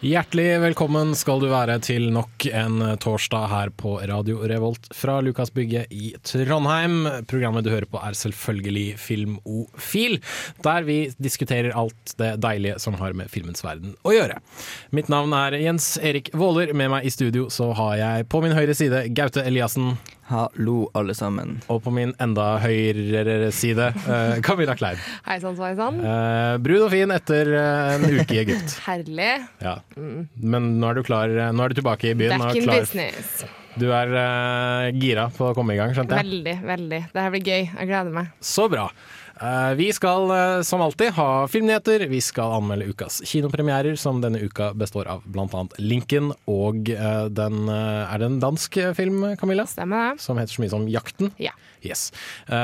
Hjertelig velkommen skal du være til nok en torsdag her på Radio Revolt fra Lukas Bygge i Trondheim. Programmet du hører på er selvfølgelig Filmofil, der vi diskuterer alt det deilige som har med filmens verden å gjøre. Mitt navn er Jens Erik Våler. Med meg i studio så har jeg på min høyre side Gaute Eliassen. Hallo, alle sammen. Og på min enda høyre side uh, Camilla Klein. Hei sann, sveisann. Uh, brun og fin etter uh, en uke i Egypt. Herlig. Ja. Men nå er du klar, nå er du tilbake i byen. Back in klar. business. Du er uh, gira på å komme i gang, skjønte jeg? Veldig, veldig. Det her blir gøy. Jeg gleder meg. Så bra. Uh, vi skal uh, som alltid ha filmnyheter. Vi skal anmelde ukas kinopremierer, som denne uka består av bl.a. Lincoln og uh, den Er det en dansk film, Camilla? Stemmer det? Som heter så mye som Jakten? Ja. Yes.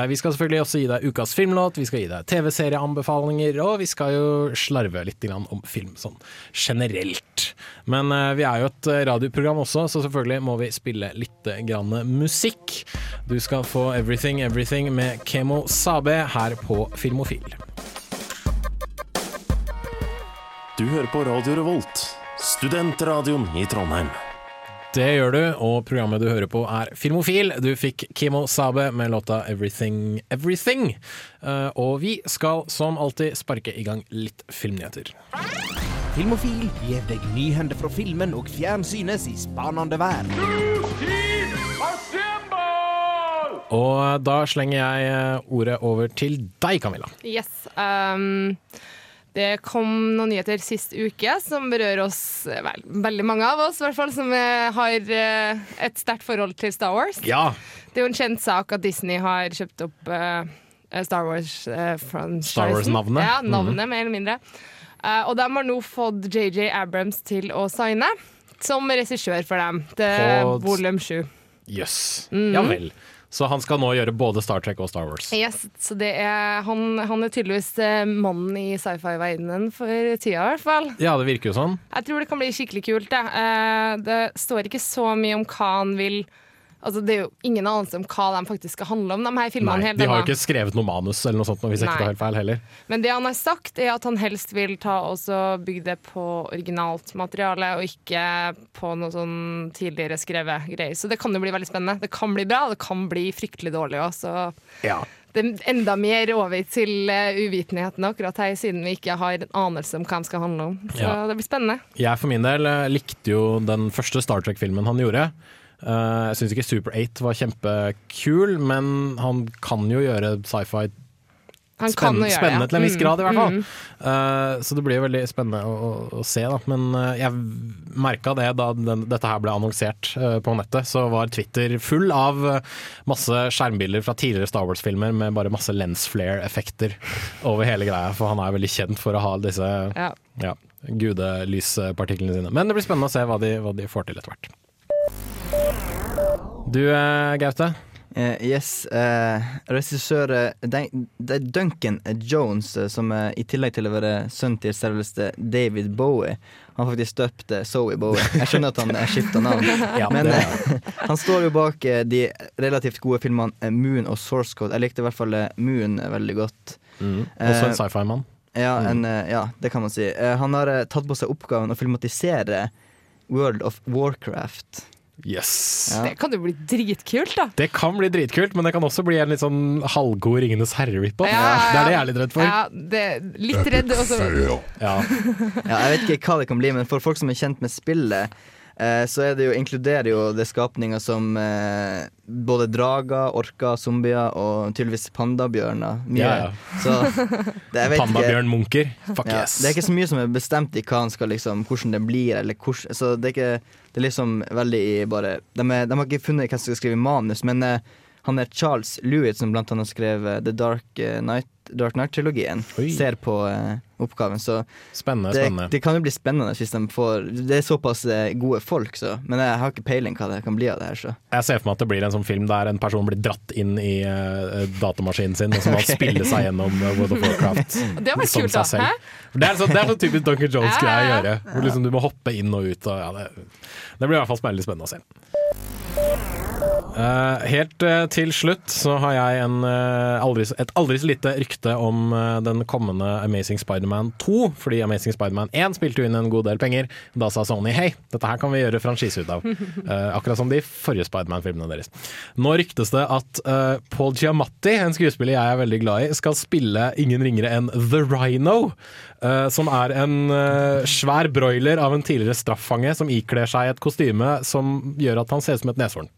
vi skal selvfølgelig også gi deg ukas filmlåt, vi skal gi deg TV-serieanbefalinger, og vi skal jo slarve litt om film sånn generelt. Men vi er jo et radioprogram også, så selvfølgelig må vi spille litt grann musikk. Du skal få Everything Everything med Kemo Sabe her på Filmofil. Du hører på Radio Revolt, studentradioen i Trondheim. Det gjør du, og programmet du hører på er Filmofil. Du fikk Kimo Sabe med låta 'Everything Everything'. Uh, og vi skal som alltid sparke i gang litt filmnyheter. Filmofil gir deg nyhender fra filmen og fjernsynets i spanende verden. Og da slenger jeg eh, ordet over til deg, Camilla. Yes. Um, det kom noen nyheter sist uke som berører oss, vel, veldig mange av oss i hvert fall, som eh, har eh, et sterkt forhold til Star Wars. Ja. Det er jo en kjent sak at Disney har kjøpt opp uh, Star Wars-franchisen. Star Wars-navnet. Ja, navnet, mm. mer eller mindre. Uh, og de har nå fått JJ Abrams til å signe som regissør for dem. På- volum 7. Jøss. Mhm. Ja vel. Så han skal nå gjøre både Star Trek og Star Wars. Yes, så det er, han, han er tydeligvis eh, mannen i sci-fi-verdenen for tida, i hvert fall. Ja, det virker jo sånn. Jeg tror det kan bli skikkelig kult. Det, eh, det står ikke så mye om hva han vil Altså, det er jo ingen anelse om hva de faktisk skal handle om, de her filmene. Nei, de har jo ikke skrevet noe manus eller noe sånt, hvis jeg ikke tar helt feil heller. Men det han har sagt, er at han helst vil ta og bygge det på originalt materiale, og ikke på noe sånn tidligere skrevet greier. Så det kan jo bli veldig spennende. Det kan bli bra, og det kan bli fryktelig dårlig òg, så Ja. det er enda mer over til uh, uvitenheten akkurat her, siden vi ikke har en anelse om hva de skal handle om. Så Ja. det blir spennende. Jeg for min del eh, likte jo den første Star Trek-filmen han gjorde. Eh, jeg syns ikke Super 8 var kjempekul, men han kan jo gjøre sci-fi Han kan Spenn, jo gjøre ja. spennende til en viss Mm, grad, i hvert fall. mm. Uh, så det blir veldig spennende å, å, se, da. Men uh, jeg merka det da den, dette her ble annonsert uh, på nettet. Så var Twitter full av masse skjermbilder fra tidligere Star Wars-filmer med bare masse lens flare-effekter over hele greia. For han er veldig kjent for å ha disse Ja. ja, gudelyspartiklene sine. Men det blir spennende å se hva de, hva de får til etter hvert. Du eh, Gaute. Uh, yes, Uh, regissør uh, Duncan Jones, som i tillegg til å være sønn til selveste David Bowie, han faktisk døpt eh, Zoe Bowie. Jeg skjønner at han skifta navn, Ja, men han står jo bak de relativt gode filmene Moon og Source Code. Jeg likte i hvert fall Moon veldig godt. Mm. Også en sci-fi-mann. Ja, Mm. ja, det kan man si. Han har tatt på seg oppgaven å filmatisere World of Warcraft. Yes. Ja. Det kan jo bli dritkult, da. Det kan bli dritkult, men det kan også bli en litt sånn halvgod Ringenes herre-rip-off. Ja, ja, ja. Det er det jeg er litt redd for. Ja, det litt redd også. Ja. Ja, jeg vet ikke hva det kan bli, men for folk som er kjent med spillet, så er det jo, inkluderer jo det skapninger som eh, både drager, orker, zombier og tydeligvis pandabjørner. Mye. Ja, ja. Så det, jeg vet ikke. Pandabjørn Munker. Fuck Ja, yes. det er ikke så mye som er bestemt i hva han skal liksom, hvordan det blir, eller hvordan Så det er ikke Det er liksom veldig i bare De, er, de har ikke funnet hvem som skal skrive manus, men eh, han er Charles Lewitt, som blant annet skrev eh, The Dark eh, Knight-trilogien. Oi. Ser på, eh, oppgaven. Så Spennende, det, spennende. det kan jo bli spennende hvis de får Det er såpass eh, gode folk, så. Men jeg har ikke peiling hva det kan bli av det her, så. Jeg ser for meg at det blir en sånn film der en person blir dratt inn i uh, datamaskinen sin, og så må han spille seg gjennom uh, World of Warcraft Det var som kult, seg selv. Hæ? Det er sånn, sånn typisk Duncan Jones-greie å Ja, ja, gjøre. Hvor liksom du må hoppe inn og ut. Og, ja, det, det blir i hvert fall veldig spennende å se. Eh, helt uh, til slutt så har jeg en, uh, aldri, et aldri så lite rykte om den kommende Amazing Spiderman 2. Fordi Amazing Spiderman 1 spilte jo inn en god del penger. Da sa Sony hei, dette her kan vi gjøre franchise ut av. Akkurat som de forrige Spiderman-filmene deres. Nå ryktes det at Paul Giamatti, en skuespiller jeg er veldig glad i, skal spille ingen ringere enn The Rhino. som er en svær broiler av en tidligere straffange som ikler seg et kostyme som gjør at han ser ut som et neshorn.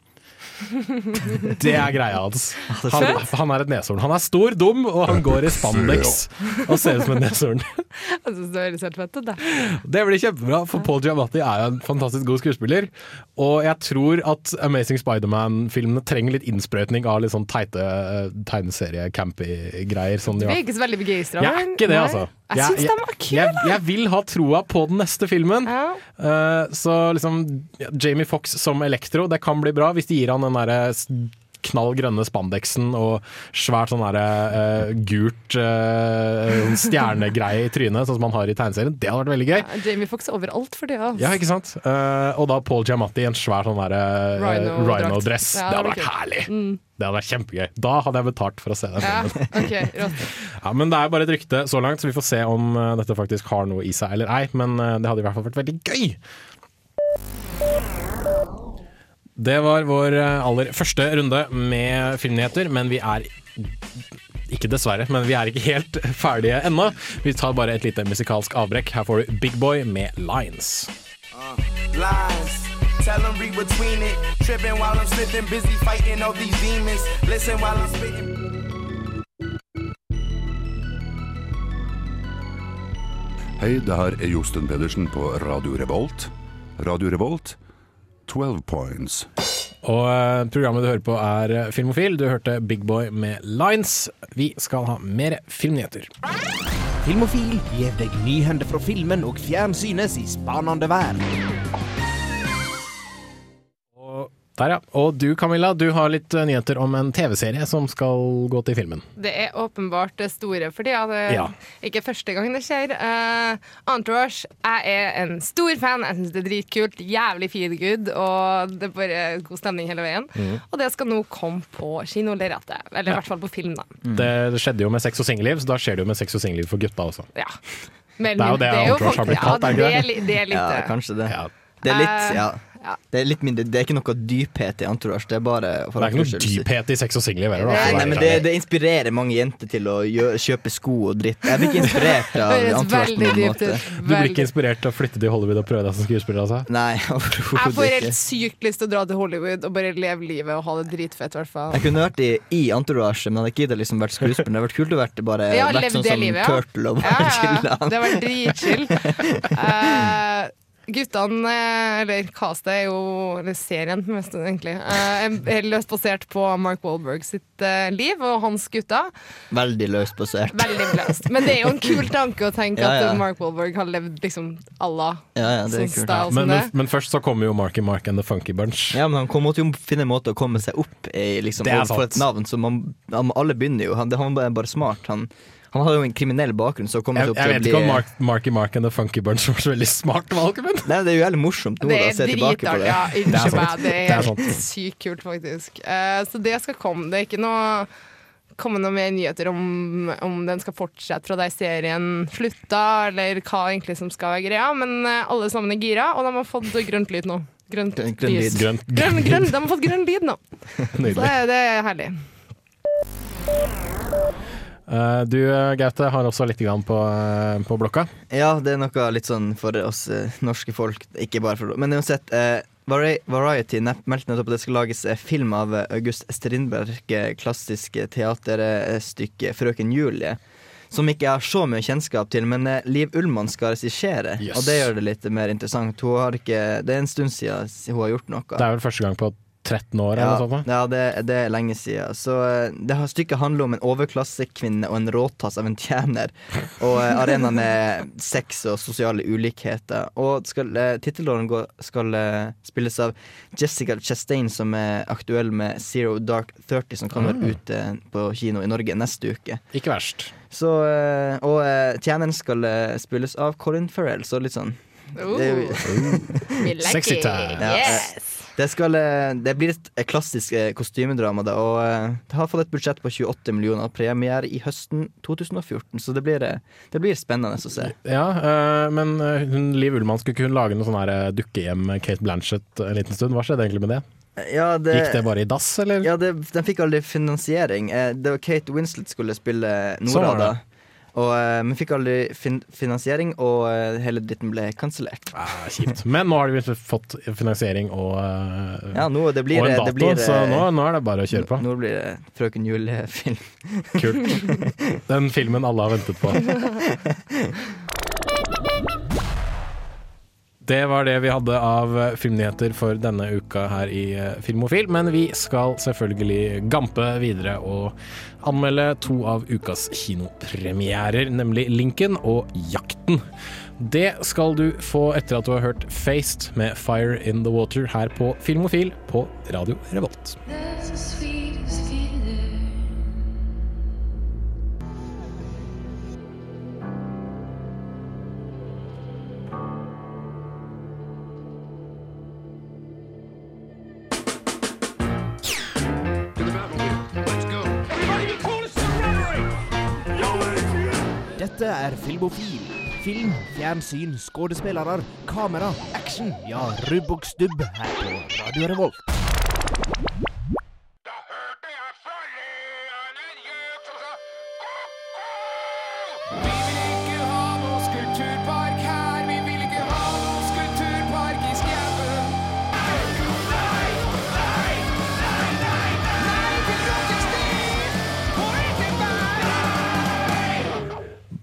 Det er greia hans. Han, han er et neshorn. Han er stor, dum, og han går i spandex og ser ut som et neshorn. Jeg synes det høres helt fett ut, det. Det blir kjempebra, for Paul Giamatti er jo en fantastisk god skuespiller. Og jeg tror at Amazing Spiderman-filmene trenger litt innsprøytning av litt sånn teite uh, tegneserie-campy-greier. Sånn de Vi er ikke så veldig begeistra. jeg er ikke det, altså. Jeg jeg, jeg, jeg vil ha troa på den neste filmen. Ja. Eh, så liksom Jamie Fox som Elektro, det kan bli bra hvis de gir han den derre knall grønne spandexen og svært sånn derre uh, gult uh, stjernegreie i trynet, sånn som man har i tegneserien. Det hadde vært veldig gøy. Ja, Jamie Fox er overalt for det. Altså. Ja, ikke sant? Uh, og da Paul Giamatti i en svær sånn derre rhino-dress. Ja, det hadde vært herlig. Mm. Det hadde vært kjempegøy. Da hadde jeg betalt for å se den Ja, filmen. ok, rått. Ja, men det er bare et rykte så langt, så vi får se om dette faktisk har noe i seg eller ei. Men det hadde i hvert fall vært veldig gøy. Det var vår eh, aller første runde med filmnyheter, men vi er ikke dessverre, men vi er ikke helt ferdige ennå. Vi tar bare et lite musikalsk avbrekk. Her får du Big Boy med Lines. lines. Tell them read between it. Tripping while I'm slipping, busy fighting all these demons. Listen while I'm spitting. Hei, det her er Josten Pedersen på Radio Revolt. Radio Revolt, 12 points. Og eh, programmet du hører på er eh, Filmofil. Du hørte Big Boy med Lines. Vi skal ha mer filmnyheter. Filmofil gir deg nyhender fra filmen og fjernsynets i spanende verden. Der, ja. Og du Camilla, du har litt eh, nyheter om en TV-serie som skal gå til filmen. Det er åpenbart det store, for det Ja. ikke er første gang det skjer. Uh, Entourage, jeg er en stor fan. Jeg syns det er dritkult. Jævlig feel good, og det er bare god stemning hele veien. Og det skal nå komme på kinolerretet. Eller i hvert fall på film, da. Det, det skjedde jo med sex og singelliv, så da skjer det jo med sex og singelliv for gutta også. Ja. Men, Det er jo det Entourage har blitt kalt, er det ikke ja, det? det? Er, det er litt Ja, kanskje det. Ja. Det er litt, Eh, ja. Ja. Det er litt mindre Det er ikke noe dyphet i Entourage. Det er bare for Det er ikke noe dyphet i sex og single Nei, Nei, men det, det inspirerer mange jenter til å gjøre, kjøpe sko og dritt. Jeg blir ikke inspirert av Entourage på veldig noen dypt måte. Du blir ikke inspirert til å flytte til Hollywood og prøve deg som skuespiller? altså? Nei, Jeg får helt sykt lyst til å dra til Hollywood og bare leve livet og ha det dritfett, i hvert fall. Jeg kunne vært i, i Entourage, men hadde ikke giddet liksom vært skuespiller. Det hadde vært kult å vært bare Ja, vært sånn som livet, ja. Turtle og bare ja, ja. chille. Det var dritchill. Uh, guttene, eh, eller castet, er jo Eller serien, mest egentlig. eh, er løst basert på Mark Wahlberg sitt eh, liv og hans gutter. Veldig løst basert. Veldig løst. Men det er jo en kul tanke å tenke Ja, ja. at Mark Wahlberg har levd liksom à la Ja, ja, det sånn style Men, men, men først så kommer jo Marky Mark and The Funky Bunch. Ja, men han måtte jo finne en måte å komme seg opp i, liksom, og for et navn som man, alle begynner jo. Han, han var bare smart. Han, han hadde jo en kriminell bakgrunn, så kom Jeg, jeg vet ikke om Mark, Marky Mark and The Funky Bunch var så veldig smart valg, men Nei, Det er jo jævlig morsomt nå Det da, å er se tilbake på det. Ja, Det er unnskyld sant. meg. Det Det er er helt sykt kult, faktisk. Uh, så det skal komme. Det er ikke noe komme noe mer nyheter om, om den skal fortsette fra der serien slutta, eller hva egentlig som skal være greia, men eh, alle sammen er gira, og de har fått grønt lyd nå. Grønt, grønn lys. lyd. grønt. Grønn, grønn, de har fått grønn lyd nå. Så Nydelig. det, det er herlig. Eh, du eh, Gaute har også litt på, eh, på blokka. Ja, det er noe litt sånn for oss norske folk. Ikke bare for Men uansett, eh, Variety meldte nettopp at det skal lages film av August Strindberg, klassisk teaterstykke 'Frøken Julie'. Som ikke jeg har så mye kjennskap til, men Liv Ullmann skal regissere. Yes. Og det gjør det litt mer interessant. Ikke, det er en stund siden hun har gjort noe. Det er vel første gang på 13 år eller Ja, noe sånt. ja det, det er lenge siden. Så eh, det har stykket handler om en overklassekvinne og en råtass av en tjener. Og eh, arenaen er sex og sosiale ulikheter. Og skal, eh, tittelrollen skal spilles av Jessica Chastain, som er aktuell med Zero Dark 30, som kommer Ah. ut eh, på kino i Norge neste uke. Ikke verst. Så, og tjeneren skal spilles av Colin Farrell, så litt sånn Oh, like Sexy time. Yes. Det, skal, eh, det blir et klassisk eh, kostymedrama, da, og eh, det har fått et budsjett på 28 millioner. Premiere i høsten 2014, så det blir, det blir spennende å se. Ja, men hun, Liv Ullmann skulle kunne lage noe sånn dukkehjem med Kate Blanchett en liten stund? Hva skjedde egentlig med det? Ja, det, Gikk det bare i dass, eller? ja, det, den fikk aldri finansiering. Det var Kate Winslet skulle spille Sånn Nora da. Og eh, Vi fikk aldri fin finansiering, og eh, hele dritten ble kansellert. Ah, kjipt. Men nå har de fått finansiering og, øh, Ja, nå, det blir, og en det blir, så eh, nå, nå er det bare å kjøre på. Nå blir det Frøken Jul-film. Kult. Den filmen alle har ventet på. Det var det vi hadde av filmnyheter for denne uka her i eh, Filmofil. Men vi skal selvfølgelig gampe videre og anmelde to av ukas kinopremierer, nemlig Lincoln og Jakten. Det skal du få etter at du har hørt Faced med Fire in the Water her på Filmofil på Radio Revolt. Dette Filmofil. Film, fjernsyn, skuespillere, kamera, action. Ja, rubb og stubb her på Radio Revolt.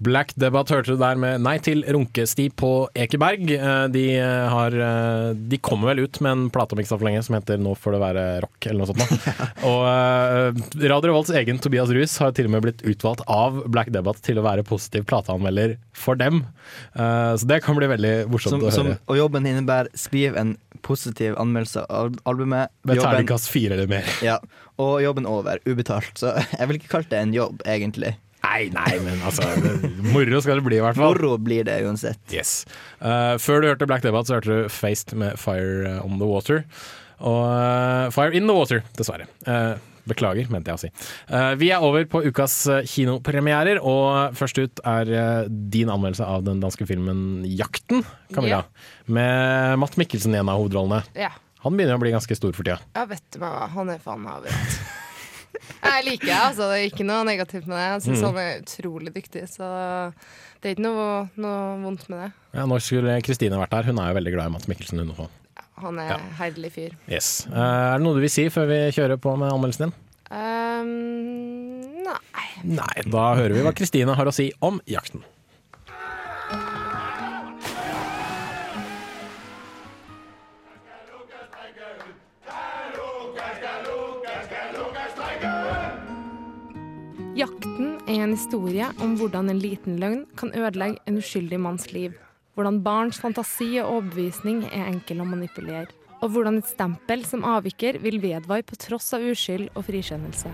Black Debate hørte du der med Nei til runkesti på Ekeberg. Eh, De, eh, har, eh, de kommer vel ut med en plate om ikke så for lenge som heter Nå får det være rock, eller noe sånt. Og Radio Revolts egen Tobias Ruus har til og med blitt utvalgt av Black Debate til å være positiv plateanmelder for dem. Så det kan bli veldig morsomt Som, å som, høre. og jobben innebærer skriv en positiv anmeldelse av albumet. Med terningkast fire eller mer. Ja, og jobben over, ubetalt. Så jeg vil ikke kalt det en jobb, egentlig. Nei, nei, men altså det- Moro skal det bli, i hvert fall. Moro blir det uansett. Yes. Uh, før du hørte Black Debate, så hørte du Faced med Fire on the Water. Og uh, Fire in the Water, dessverre. Uh, beklager, mente jeg å si. Eh, vi er over på ukas eh, kinopremierer, og først ut er eh, din anmeldelse av den danske filmen 'Jakten', Camilla. Med Matt Mikkelsen i en av hovedrollene. Ja. Han begynner å bli ganske stor for tida. ja, vet du hva, han er faen meg overalt. Jeg liker det, altså. Det er ikke noe negativt med det. Jeg syns Mm. han er utrolig dyktig, så det er ikke noe, noe vondt med det. Ja, når skulle Kristine vært her? Hun er jo veldig glad i Mats Mikkelsen. Hun også. Han er Ja. herlig fyr. Yes. Eh, er det noe du vil si før vi kjører på med anmeldelsen din? Um, nei. Nei, da hører vi hva Kristine har å si om jakten. Historie om hvordan en liten løgn kan ødelegge en uskyldig manns liv. Hvordan barns fantasi og overbevisning er enkel å manipulere. Og hvordan et stempel som avviker vil vedvare på tross av uskyld og frikjennelse.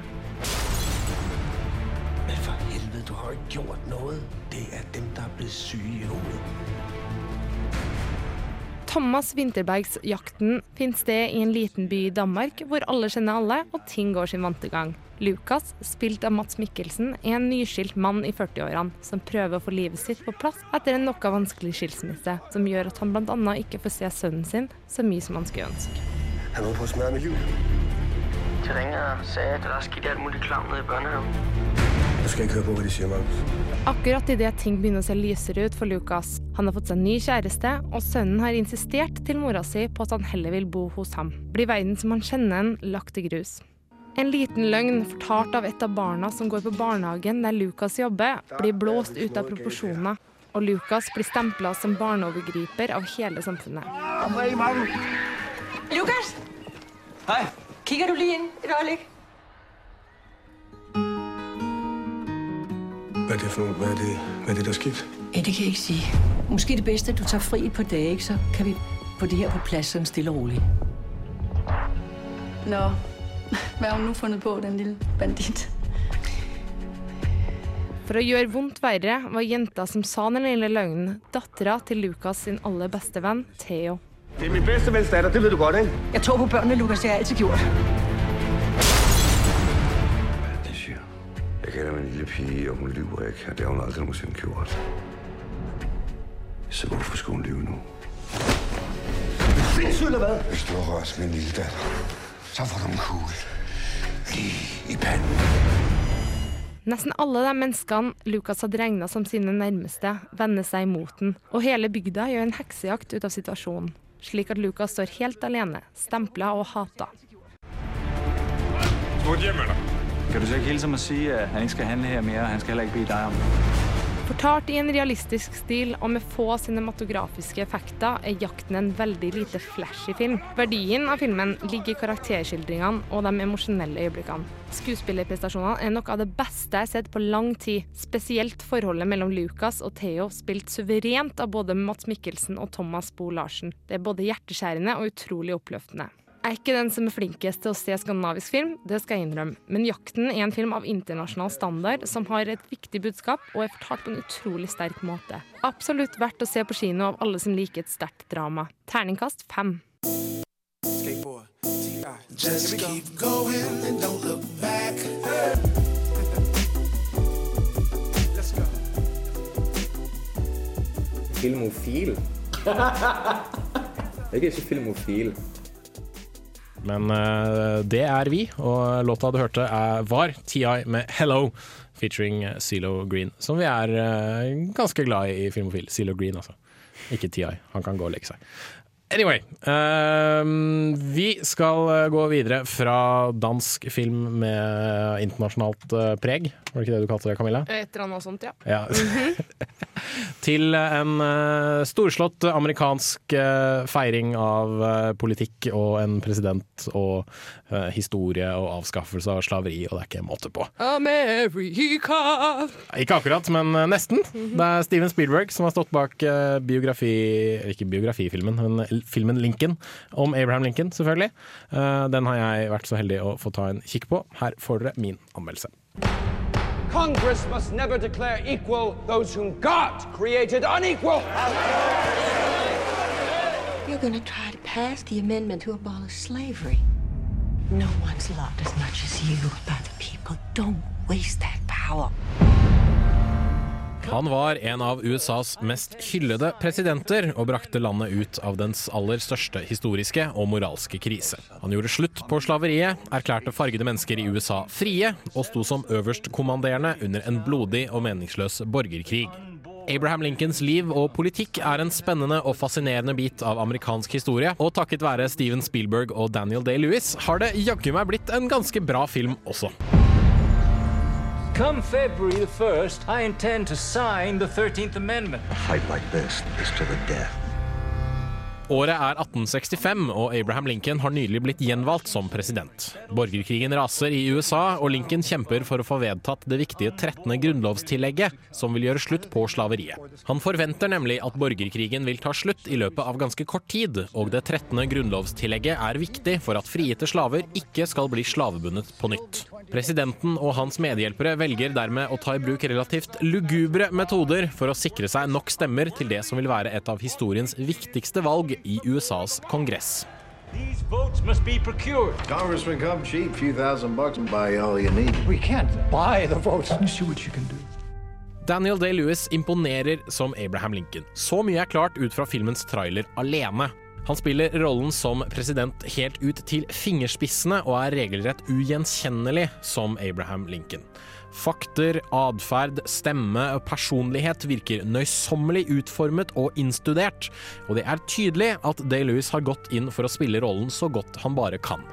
Men for helvete, du har ikke gjort noe! Det er dem, som er blitt syke i hodet. Thomas Winterbergs 'Jakten' finner sted i en liten by i Danmark hvor alle kjenner alle og ting går sin vante gang. Lukas, spilt av Mats Mikkelsen, er en nyskilt mann i 40-årene som prøver å få livet sitt på plass etter en noe vanskelig skilsmisse, som gjør at han bl.a. ikke får se sønnen sin så mye som han skulle ønske. Han var på med liv. De ringede og at det er skitt alt mulig klam nede i børnehaven. Jeg skal ikke høre på, hva de sier, Magnus. Akkurat idet ting begynner å se lysere ut for Lukas. Han har fått seg ny kjæreste, og sønnen har insistert til mora si på at han heller vil bo hos ham. Blir verden som han kjenner den, lagt til grus. En liten løgn fortalt av et av barna som går på barnehagen der Lukas jobber, blir blåst ut av proporsjoner, og Lukas blir stempla som barneovergriper av hele samfunnet. Lukas! Hei! Kigger du lige inn et øjeblik? Hva er det for noe? Hva er det, hva er det der er? Ja, det kan jeg ikke si. Kanskje det bedste, at du tar fri et par dager, så kan vi få det her på plass sånn stille og rolig. Nå, hvad har hun nå fundet på, den lille bandit? For å gjøre vondt verre var jenta som sa den lille løgnen, dattera til Lukas sin aller beste venn, Theo. Det er min beste venns datter, det vet du godt, ikke? Jeg tror på børnene, Lukas. Det har jeg alltid gjort. Det sier Jeg kjenner min lille pige, og hun lyver ikke, det har hun aldri noensinne gjort. Så hvorfor skulle hun lyve nå? Sinnssykt, eller hva? Hvis du har rørt min lille datter, så får de lige i pennen. Nesten alle de menneskene Lukas hadde regna som sine nærmeste, vender seg imot den, og hele bygda gjør en heksejakt ut av situasjonen, slik at Lukas står helt alene, stempla og hata. Smut hjem med dig. Kan du så ikke hilse meg og si at han ikke skal handle her mer? og han skal heller ikke bli deg om det? Fortalt i en realistisk stil og med få cinematografiske effekter er jakten en veldig lite flashy film. Verdien av filmen ligger i karakterskildringene og de emosjonelle øyeblikkene. Skuespillerprestasjonene er noe av det beste jeg har sett på lang tid. Spesielt forholdet mellom Lucas og Theo, spilt suverent av både Mats Mikkelsen og Thomas Bo Larsen. Det er både hjerteskjærende og utrolig oppløftende. Er ikke den som er flinkest til å se skandinavisk film, det skal jeg innrømme, men 'Jakten' er en film av internasjonal standard som har et viktig budskap og er fortalt på en utrolig sterk måte. Absolutt verdt å se på kino av alle som liker et sterkt drama. Terningkast fem. Just keep going and don't look back. Filmofil? Jeg er ikke filmofil. Men eh, det er vi, og låta du hørte er, var TI med 'Hello', featuring Zelo Green, som vi er eh, ganske glad i i Filmofil. Zelo Green, altså. Ikke TI. Han kan gå og legge seg. Anyway, Um, vi skal eh, gå videre fra dansk film med internasjonalt eh, preg. Var det ikke det du kalte det, Camilla? Et eller annet sånt, ja. Ja. Til en uh, storslått amerikansk uh, feiring av uh, politikk og en president og eh, historie og avskaffelse av slaveri, og det er ikke måte på. America! Ikke akkurat, men eh, nesten. Det er Steven Spielberg som har stått bak eh, biografi... Ikke biografifilmen, men filmen Lincoln. Om Abraham Lincoln, selvfølgelig. Eh, Den har jeg vært så heldig å få ta en kikk på. Her får dere min anmeldelse. Congress must never declare equal those whom God created unequal. You're going to try to pass the amendment to abolish slavery. No one's loved as much as you by the people. Don't waste that power. Han var en av USAs mest hyllede presidenter og brakte landet ut av dens aller største historiske og moralske krise. Han gjorde slutt på slaveriet, erklærte fargede mennesker i USA frie og sto som øverstkommanderende under en blodig og meningsløs borgerkrig. Abraham Lincolns liv og politikk er en spennende og fascinerende bit av amerikansk historie, og takket være Steven Spielberg og Daniel Day-Lewis har det jaggu meg blitt en ganske bra film også. Come February the 1st, I intend to sign the 13th Amendment. A fight like this is to the death. Året er 1865, og Abraham Lincoln har nylig blitt gjenvalgt som president. Borgerkrigen raser i USA, og Lincoln kjemper for å få vedtatt det viktige 13. grunnlovstillegget, som vil gjøre slutt på slaveriet. Han forventer nemlig at borgerkrigen vil ta slutt i løpet av ganske kort tid, og det 13. grunnlovstillegget er viktig for at frigitte slaver ikke skal bli slavebundet på nytt. Presidenten og hans medhjelpere velger dermed å ta i bruk relativt lugubre metoder for å sikre seg nok stemmer til det som vil være et av historiens viktigste valg i USAs kongress. These votes must be procured. Congressman, come cheap, few thousand bucks and buy all you need. We can't buy the votes. See what you can do. Daniel Day-Lewis imponerer som Abraham Lincoln. Så mye er klart ut fra filmens trailer alene. Han spiller rollen som president helt ut til fingerspissene og er regelrett ugjenkjennelig som Abraham Lincoln. Fakter, atferd, stemme og personlighet virker nøysommelig utformet og innstudert, og det er tydelig at Day-Lewis har gått inn for å spille rollen så godt han bare kan.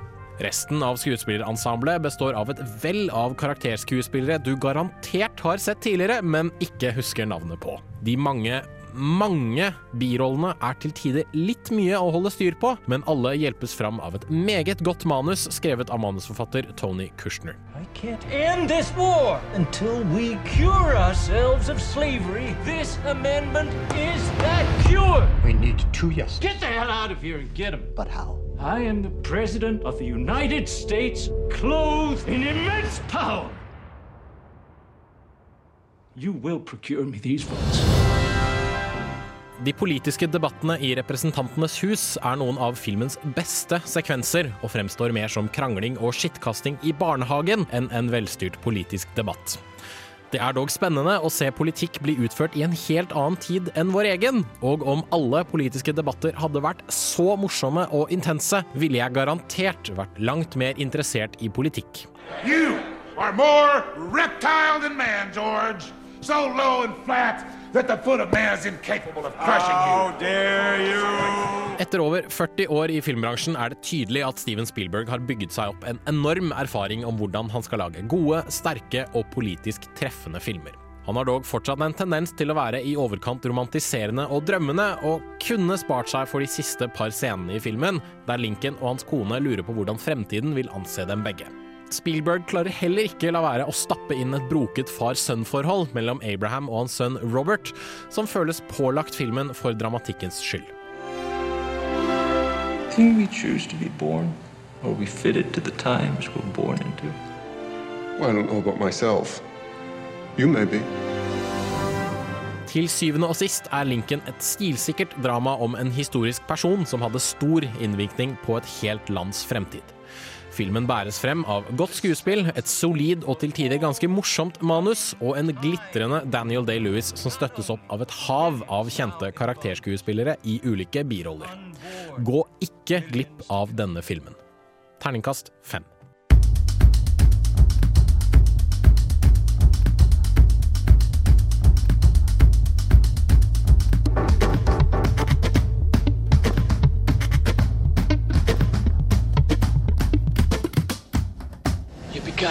Resten av skuespillerensemblet består av et vell av karakterskuespillere du garantert har sett tidligere, men ikke husker navnet på. De mange mange birollene er til tider litt mye å holde styr på, men alle hjelpes fram av et meget godt manus skrevet av manusforfatter Tony Kushner. I can't end this war until we cure ourselves of slavery. This amendment is that cure. We need two yes. Get the hell out of here and get them. But how? I am the President of the United States, clothed in immense power. You will procure me these votes. De politiske debattene i Representantenes hus er noen av filmens beste sekvenser, og fremstår mer som krangling og skittkasting i barnehagen enn en velstyrt politisk debatt. Det er dog spennende å se politikk bli utført i en helt annen tid enn vår egen, og om alle politiske debatter hadde vært så morsomme og intense, ville jeg garantert vært langt mer interessert i politikk. You are more reptile than man, George. So low and flat that the foot of man is incapable of crushing you. How dare you! Etter over 40 år i filmbransjen er det tydelig at Steven Spielberg har bygget seg opp en enorm erfaring om hvordan han skal lage gode, sterke og politisk treffende filmer. Han har dog fortsatt en tendens til å være i overkant romantiserende og drømmende, og kunne spart seg for de siste par scenene i filmen, der Lincoln og hans kone lurer på hvordan fremtiden vil anse dem begge. Spielberg klarer heller ikke la være å stappe inn et broket far-sønn-forhold mellom Abraham og hans sønn Robert, som føles pålagt filmen for dramatikkens skyld. Think we choose to be born, or we fitted to the times we're born into? Well, I don't know about myself. You may be. Til syvende og sist er Lincoln et stilsikkert drama om en historisk person som hadde stor innvirkning på et helt lands fremtid. Filmen bæres frem av godt skuespill, et solid og til tider ganske morsomt manus, og en glitrende Daniel Day-Lewis som støttes opp av et hav av kjente karakterskuespillere i ulike biroller. Gå ikke glipp av denne filmen. Terningkast fem.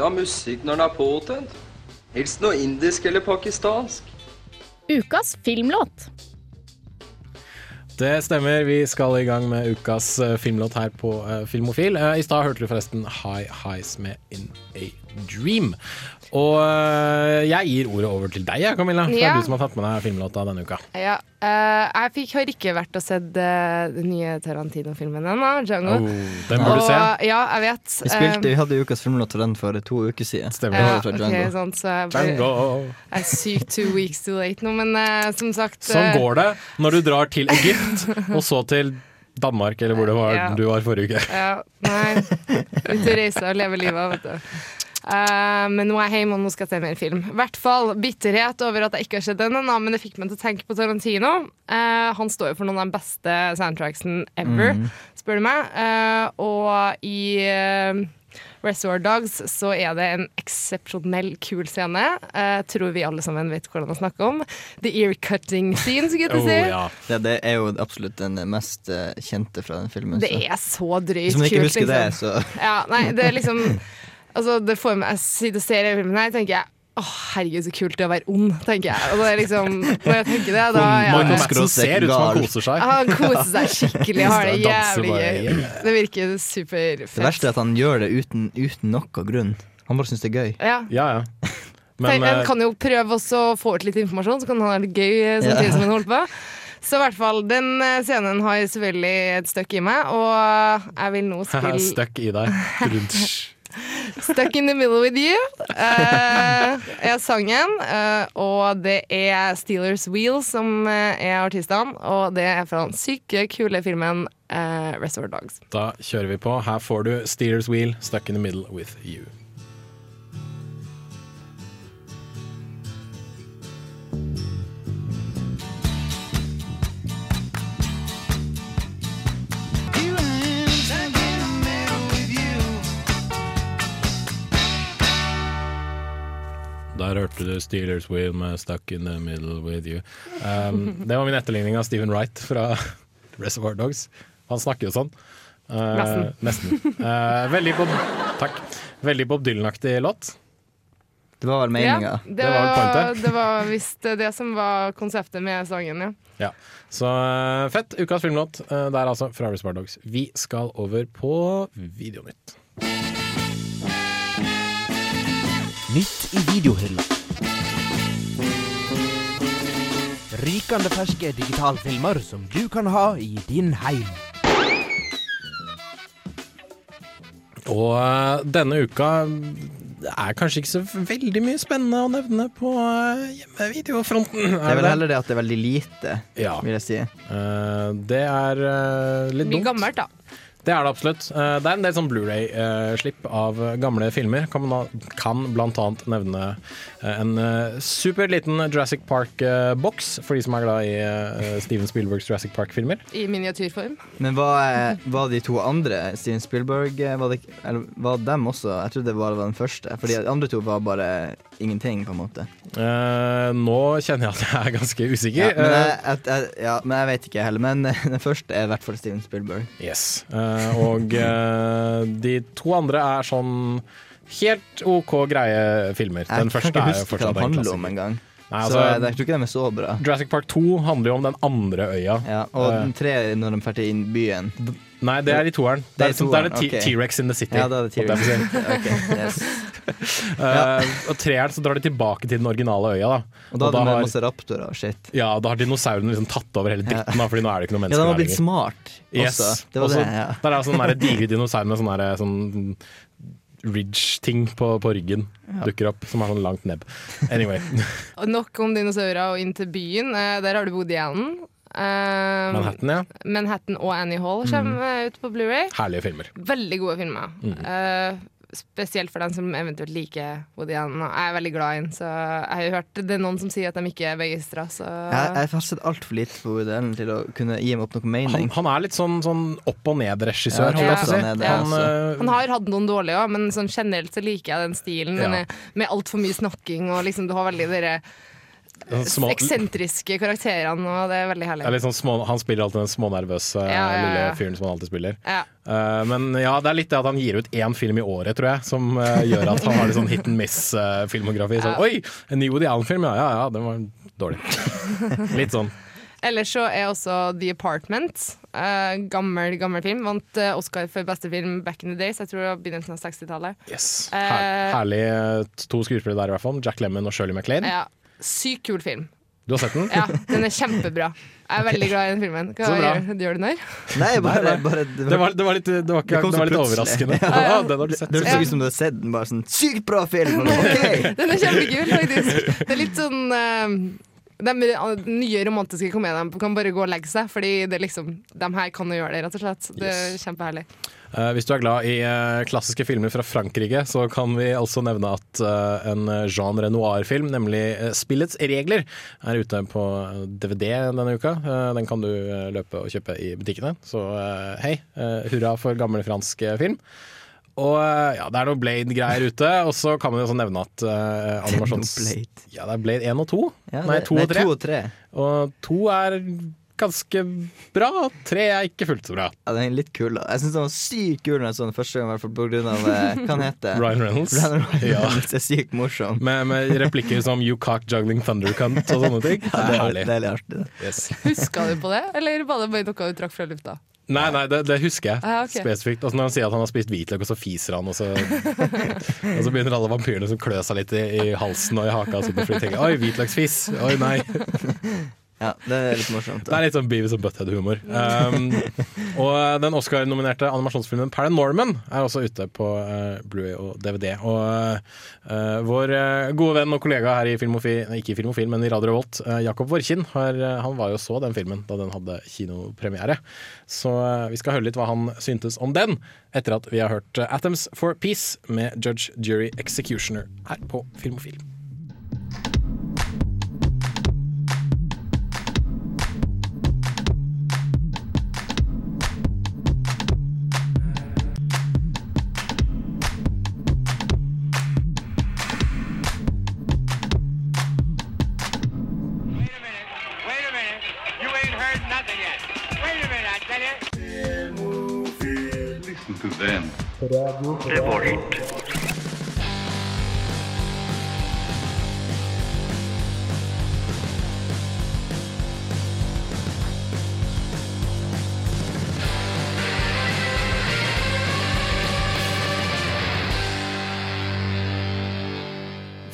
alltid ha musikk når den er påtent. Helst noe indisk eller pakistansk. Ukas filmlåt. Det stemmer, vi skal i gang med ukas eh, filmlåt her på eh, Filmofil. Eh, I stad hørte du forresten High Highs med In A Dream. Og eh, jeg gir ordet over til deg, Camilla. For det Ja. er du som har tatt med deg filmlåta denne uka. Ja, Uh, jeg fikk, har ikke vært og sett uh, den nye Tarantino-filmen ennå, Django. Oh, den burde du se. Ja, jeg vet. Vi, spilte, vi hadde ukas filmlåt til den for to uker siden. ja, Det var fra Django. sånn, så jeg, Django. jeg er sykt two weeks too late nå, men uh, som sagt Sånn går det når du drar til Egypt, og så til Danmark, eller hvor det var Ja. du var forrige uke. Ja, nei. Ut og reise og leve livet, vet du. Eh, men nå er jeg hjemme, og nå skal jeg se mer film. I hvert fall bitterhet over at jeg ikke har sett den ennå, men det fikk meg til å tenke på Tarantino. Uh, han står jo for noen av de beste soundtracksen ever, mm. spør du meg. Uh, og i uh, Reservoir Dogs så er det en eksepsjonell kul scene. Uh, tror vi alle sammen vet hvordan å snakker om. The ear cutting scene, skulle jeg til å si. det, det er jo absolutt den mest kjente fra den filmen. Det er så drøyt Hvis man ikke kult, husker det, liksom. så Ja, nei, det er liksom Altså, det får meg Jeg sitter og ser i filmen her, tenker jeg Å, herregud, så kult det å være ond, tenker jeg. Og det er liksom, når jeg tenker det, da ja, Madsen ser ut som han koser seg. Han koser seg skikkelig, har det jævlig gøy. Det virker Det verste er at han gjør det uten, uten noe grunn. Han bare syns det er gøy. Ja. Ja, ja. Men en eh, kan jo prøve også å få ut litt informasjon, så kan han ha det gøy eh, samtidig Ja. som han holder på. Så i hvert fall, den eh, scenen har selvfølgelig et støkk i meg, og jeg vil nå spille Støkk i deg. Rundt. Stuck in the middle with you. uh, er sangen, Uh, og det er Steelers Wheel som eh, er artistene. Og det er fra den syke, kule filmen uh, Reservoir Dogs. Da kjører vi på. Her får du Steelers Wheel, Stuck in the Middle with You. Der hørte du Steelers Wheel med 'Stuck in the Middle with You'. Um, det var min etterligning av Stephen Wright fra Reservoir Dogs. Han snakker jo sånn. Uh, Nesten. nesten. Uh, veldig Bob, takk. Veldig Bob Dylan-aktig låt. Det var vel meninga. det, Det var det var visst det som var konseptet med sangen, ja. Ja. Så uh, fett. Ukas filmlåt uh, der altså, fra Reservoir Dogs. Vi skal over på Videonytt. Nytt i videohylla. Rykende ferske digitalfilmer som du kan ha i din heim. Og uh, denne uka det er kanskje ikke så veldig mye spennende å nevne på uh, hjemmevideofronten. Det er vel heller det at det er veldig lite, Ja. vil jeg si. Uh, det er uh, litt Mye dumt. gammelt, da. Det er det absolutt. Uh, det er en del sånn Blu-ray-slipp av uh, gamle filmer. Kan, man, kan blant annet nevne uh, en super liten Jurassic Park-boks, for de som er glad i Steven Spielbergs Jurassic Park-filmer. I miniatyrform. Men var, var de to andre, Steven Spielberg, eh, var, det, eller, var dem også? Jeg trodde det bare var den første. For de andre to var bare ingenting, på en måte. Eh, nå kjenner jeg at jeg er ganske Ja, usikker. men, jeg, at, jeg, jeg, ja, men jeg vet ikke heller. Men eh, den første er i hvert fall Steven Spielberg. Yes. Eh, og eh, de to andre er sånn helt OK greie filmer. Jeg Den kan første ikke er jo huske hva fortsatt en handler klassiker. om engang. Nei, så altså, jeg, jeg tror ikke de er så bra. Jurassic Park 2 handler jo om den andre øya. Ja, og Eh, den tre når de drar til byen. Nei, det er i toeren. Det er, i sånn- det det T-rex okay. in the city. Ja, da er det. T-rex. okay, yes. uh, og treeren så drar de tilbake til den originale øya. Da. Og da hadde de har, masse raptorer og shit. ja, da har dinosaurene liksom tatt over hele dritten, da, Fordi nå er det ikke noe Ja, mennesker de har blitt smart Yes. Det var Også- det, ja. Der er sånn der digre dinosaurer med sånn der, sånn ridge-ting på, på ryggen dukker opp, som har sånn langt nebb. Anyway. Nok om dinosaurer og inn til byen. Eh, der har du Woody Allen. Uh, Manhattan, ja. Manhattan og Annie Hall kommer mm. ut på Blu-ray Herlige filmer. Veldig gode filmer. Mm. Eh, spesielt for den som eventuelt liker Woody Allen. Og Jeg er veldig glad i den, så jeg har jo hørt det er noen som sier at de ikke er begeistra. Jeg, jeg har sett altfor lite på Woody Allen til å kunne gi meg opp noe mening. han er litt sånn, sånn opp og ned-regissør, Ja, ja. si. opp Han, ja, eh, Han har hatt noen dårlige òg, men sånn generelt så liker jeg den stilen. Ja. Med, altfor mye snakking, og liksom du har veldig dere små, eksentriske karakterene, og det er veldig herlig. er sånn små, han spiller alltid den smånervøse Ja, ja, ja. lille fyren som han alltid spiller. Ja. Eh, men ja, det er litt det at han gir ut én film i året, tror jeg, som uh, gjør at han har litt sånn hit and miss-filmografi. sånn, Ja. Oi, en ny Woody Allen-film, ja ja ja, den var dårlig. litt sånn. Ellers så er også The Apartment. Uh, gammel, gammel film. Vant uh, Oscar for beste film back in the days. Jeg tror det var begynnelsen av 60-tallet. Yes. Her, uh, herlig eh, to skuespillere der, i hvert fall. Jack Lemmon og Shirley MacLaine. Ja, Sykt kul film. Du har sett den? Ja, Den er kjempebra. Jeg er veldig glad i den filmen. Hva gjør, gjør du narr? Nei, bare, Nei, nei. bare Det var, det var litt, det var, ikke, det var litt overraskende. Ja. Ja, den har du sett. Det hørtes ut som du hadde sett den. Bare sånn Sykt bra film! Okay. Den er kjempekul, faktisk. Det er litt sånn eh, De nye romantiske komediene kan bare gå og legge seg, Fordi det liksom de her kan jo gjøre det, rett og slett. Det er kjempeherlig. Uh, hvis du er glad i uh, klassiske filmer fra Frankrike, så kan vi altså nevne at uh, en Jean Renoir-film, nemlig 'Spillets regler', er ute på DVD denne uka. Den kan du løpe og kjøpe i butikkene. Så hei, hurra for gammel fransk film. Og eh, ja, det er noe Blade-greier ute, og så kan man jo også nevne at uh, animasjons... Blade. Ja, det er Blade 1 og 2. Ja, nei, 2 og 3. og 3. Og 2 er ganske bra, 3 er ikke fullt så bra. Ja, den er litt kul. da Jeg syns den var sykt kul når jeg så den første gang, på grunn av eh, Hva han heter Ryan Reynolds. Ryan Ja. det er sykt morsom. Med, med replikker som 'you cock juggling thunder cunt' og sånne ting. Ja, Det er er, herlig. det er litt artig. det. Yes. Huska du på det, eller var det bare noe du trakk fra lufta? Nei, nei, det, det husker jeg Ah, okay. spesifikt. Altså, når han sier at han har spist hvitløk, og så fiser han, og så, og så begynner alle vampyrene som klø seg litt i, i halsen og i haka. Og sånt, fordi de tenker 'oi, hvitløksfis'. Oi, nei. Ja, det er litt morsomt. Det er litt sånn Beavis og Butthead-humor. Um, og den Oscar-nominerte animasjonsfilmen Paranorman er også ute på uh, Blu-ray og DVD. Og uh, vår uh, gode venn og kollega her i Filmofil, ikke i Filmofil, men i Radio Revolt, uh, Jakob Vorkin, har, uh, han var jo så den filmen da den hadde kinopremiere. Så uh, vi skal høre litt hva han syntes om den, etter at vi har hørt uh, Atoms for Peace med Judge Jury Executioner her på Filmofil. Listen to them.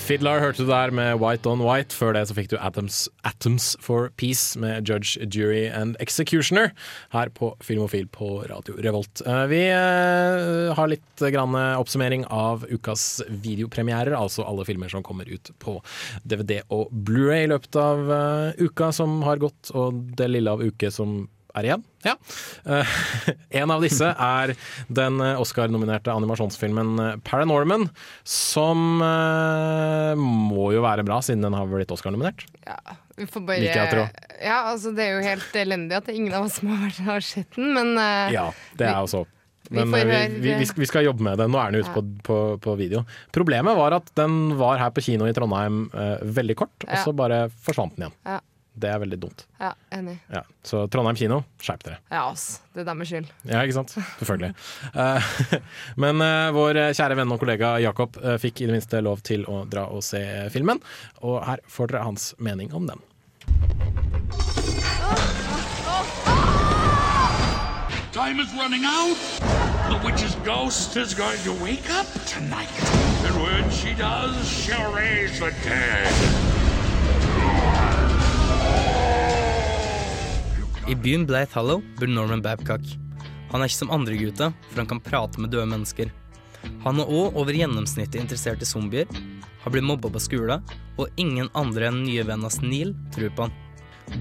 Fiddler hørte du der med White on White. Før det så fikk du Atoms, Atoms for Peace med Judge, Jury and Executioner her på Filmofil på Radio Revolt. Eh, Vi eh, har litt oppsummering av ukas videopremierer, altså alle filmer som kommer ut på DVD og Blu-ray i løpet av eh, uka som har gått, og det lille av uke som er igjen. Ja. Eh, en av disse er den eh, Oscar-nominerte animasjonsfilmen eh, Paranorman, som må jo være bra, siden den har blitt Oscar-nominert. Ja, vi får bare like. Ja, altså Det er jo helt elendig at ingen av oss har, har sett den, men Ja, det er også vi men vi, vi, vi, vi skal jobbe med det. Nå er den ute Ja. på, på, på video. Problemet var at den var her på kino i Trondheim eh, veldig kort, og så bare forsvant den igjen. Ja. Det er veldig dumt. ja, enig. Ja. Så Trondheim kino, skjerp dere. Ja, ass. Det er deres skyld. Ja, ikke sant? Selvfølgelig. Eh, men eh, vår kjære venn og kollega Jakob eh, fikk i det minste lov til å dra og se filmen, og her får dere hans mening om den. Time is running out. The witch's ghost is going to wake up tonight. And when she does, she'll raise the dead. I byen Blythe Hollow bor Norman Babcock. Han er ikke som andre gutta, for han kan prate med døde mennesker. Han er òg over gjennomsnittet interessert i zombier, har blitt mobba på skolen, og ingen andre enn nye vennen hans Neil tror på han.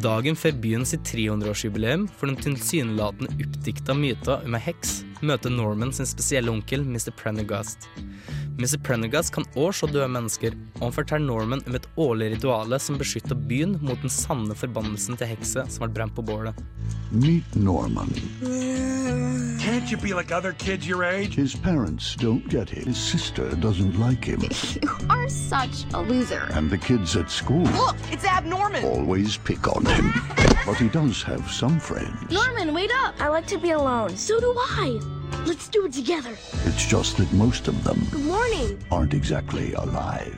Dagen før byen sitt 300-årsjubileum for den tilsynelatende oppdikta myta om ei heks, møter Norman sin spesielle onkel, Mr. Prendergast. Mr. Prendergast kan òg se døde mennesker, og han forteller Norman om et årlig rituale som beskytter byen mot den sanne forbannelsen til hekse som ble brent på bålet. Meet Norman. Can't you be like other kids your age? His parents don't get it. His sister doesn't like him. You are such a loser. And the kids at school Look, it's Ab Norman. always pick on him. But he does have some friends. Norman, wait up. I like to be alone. So do I. Let's do it together. It's just that most of them Good morning. aren't exactly alive.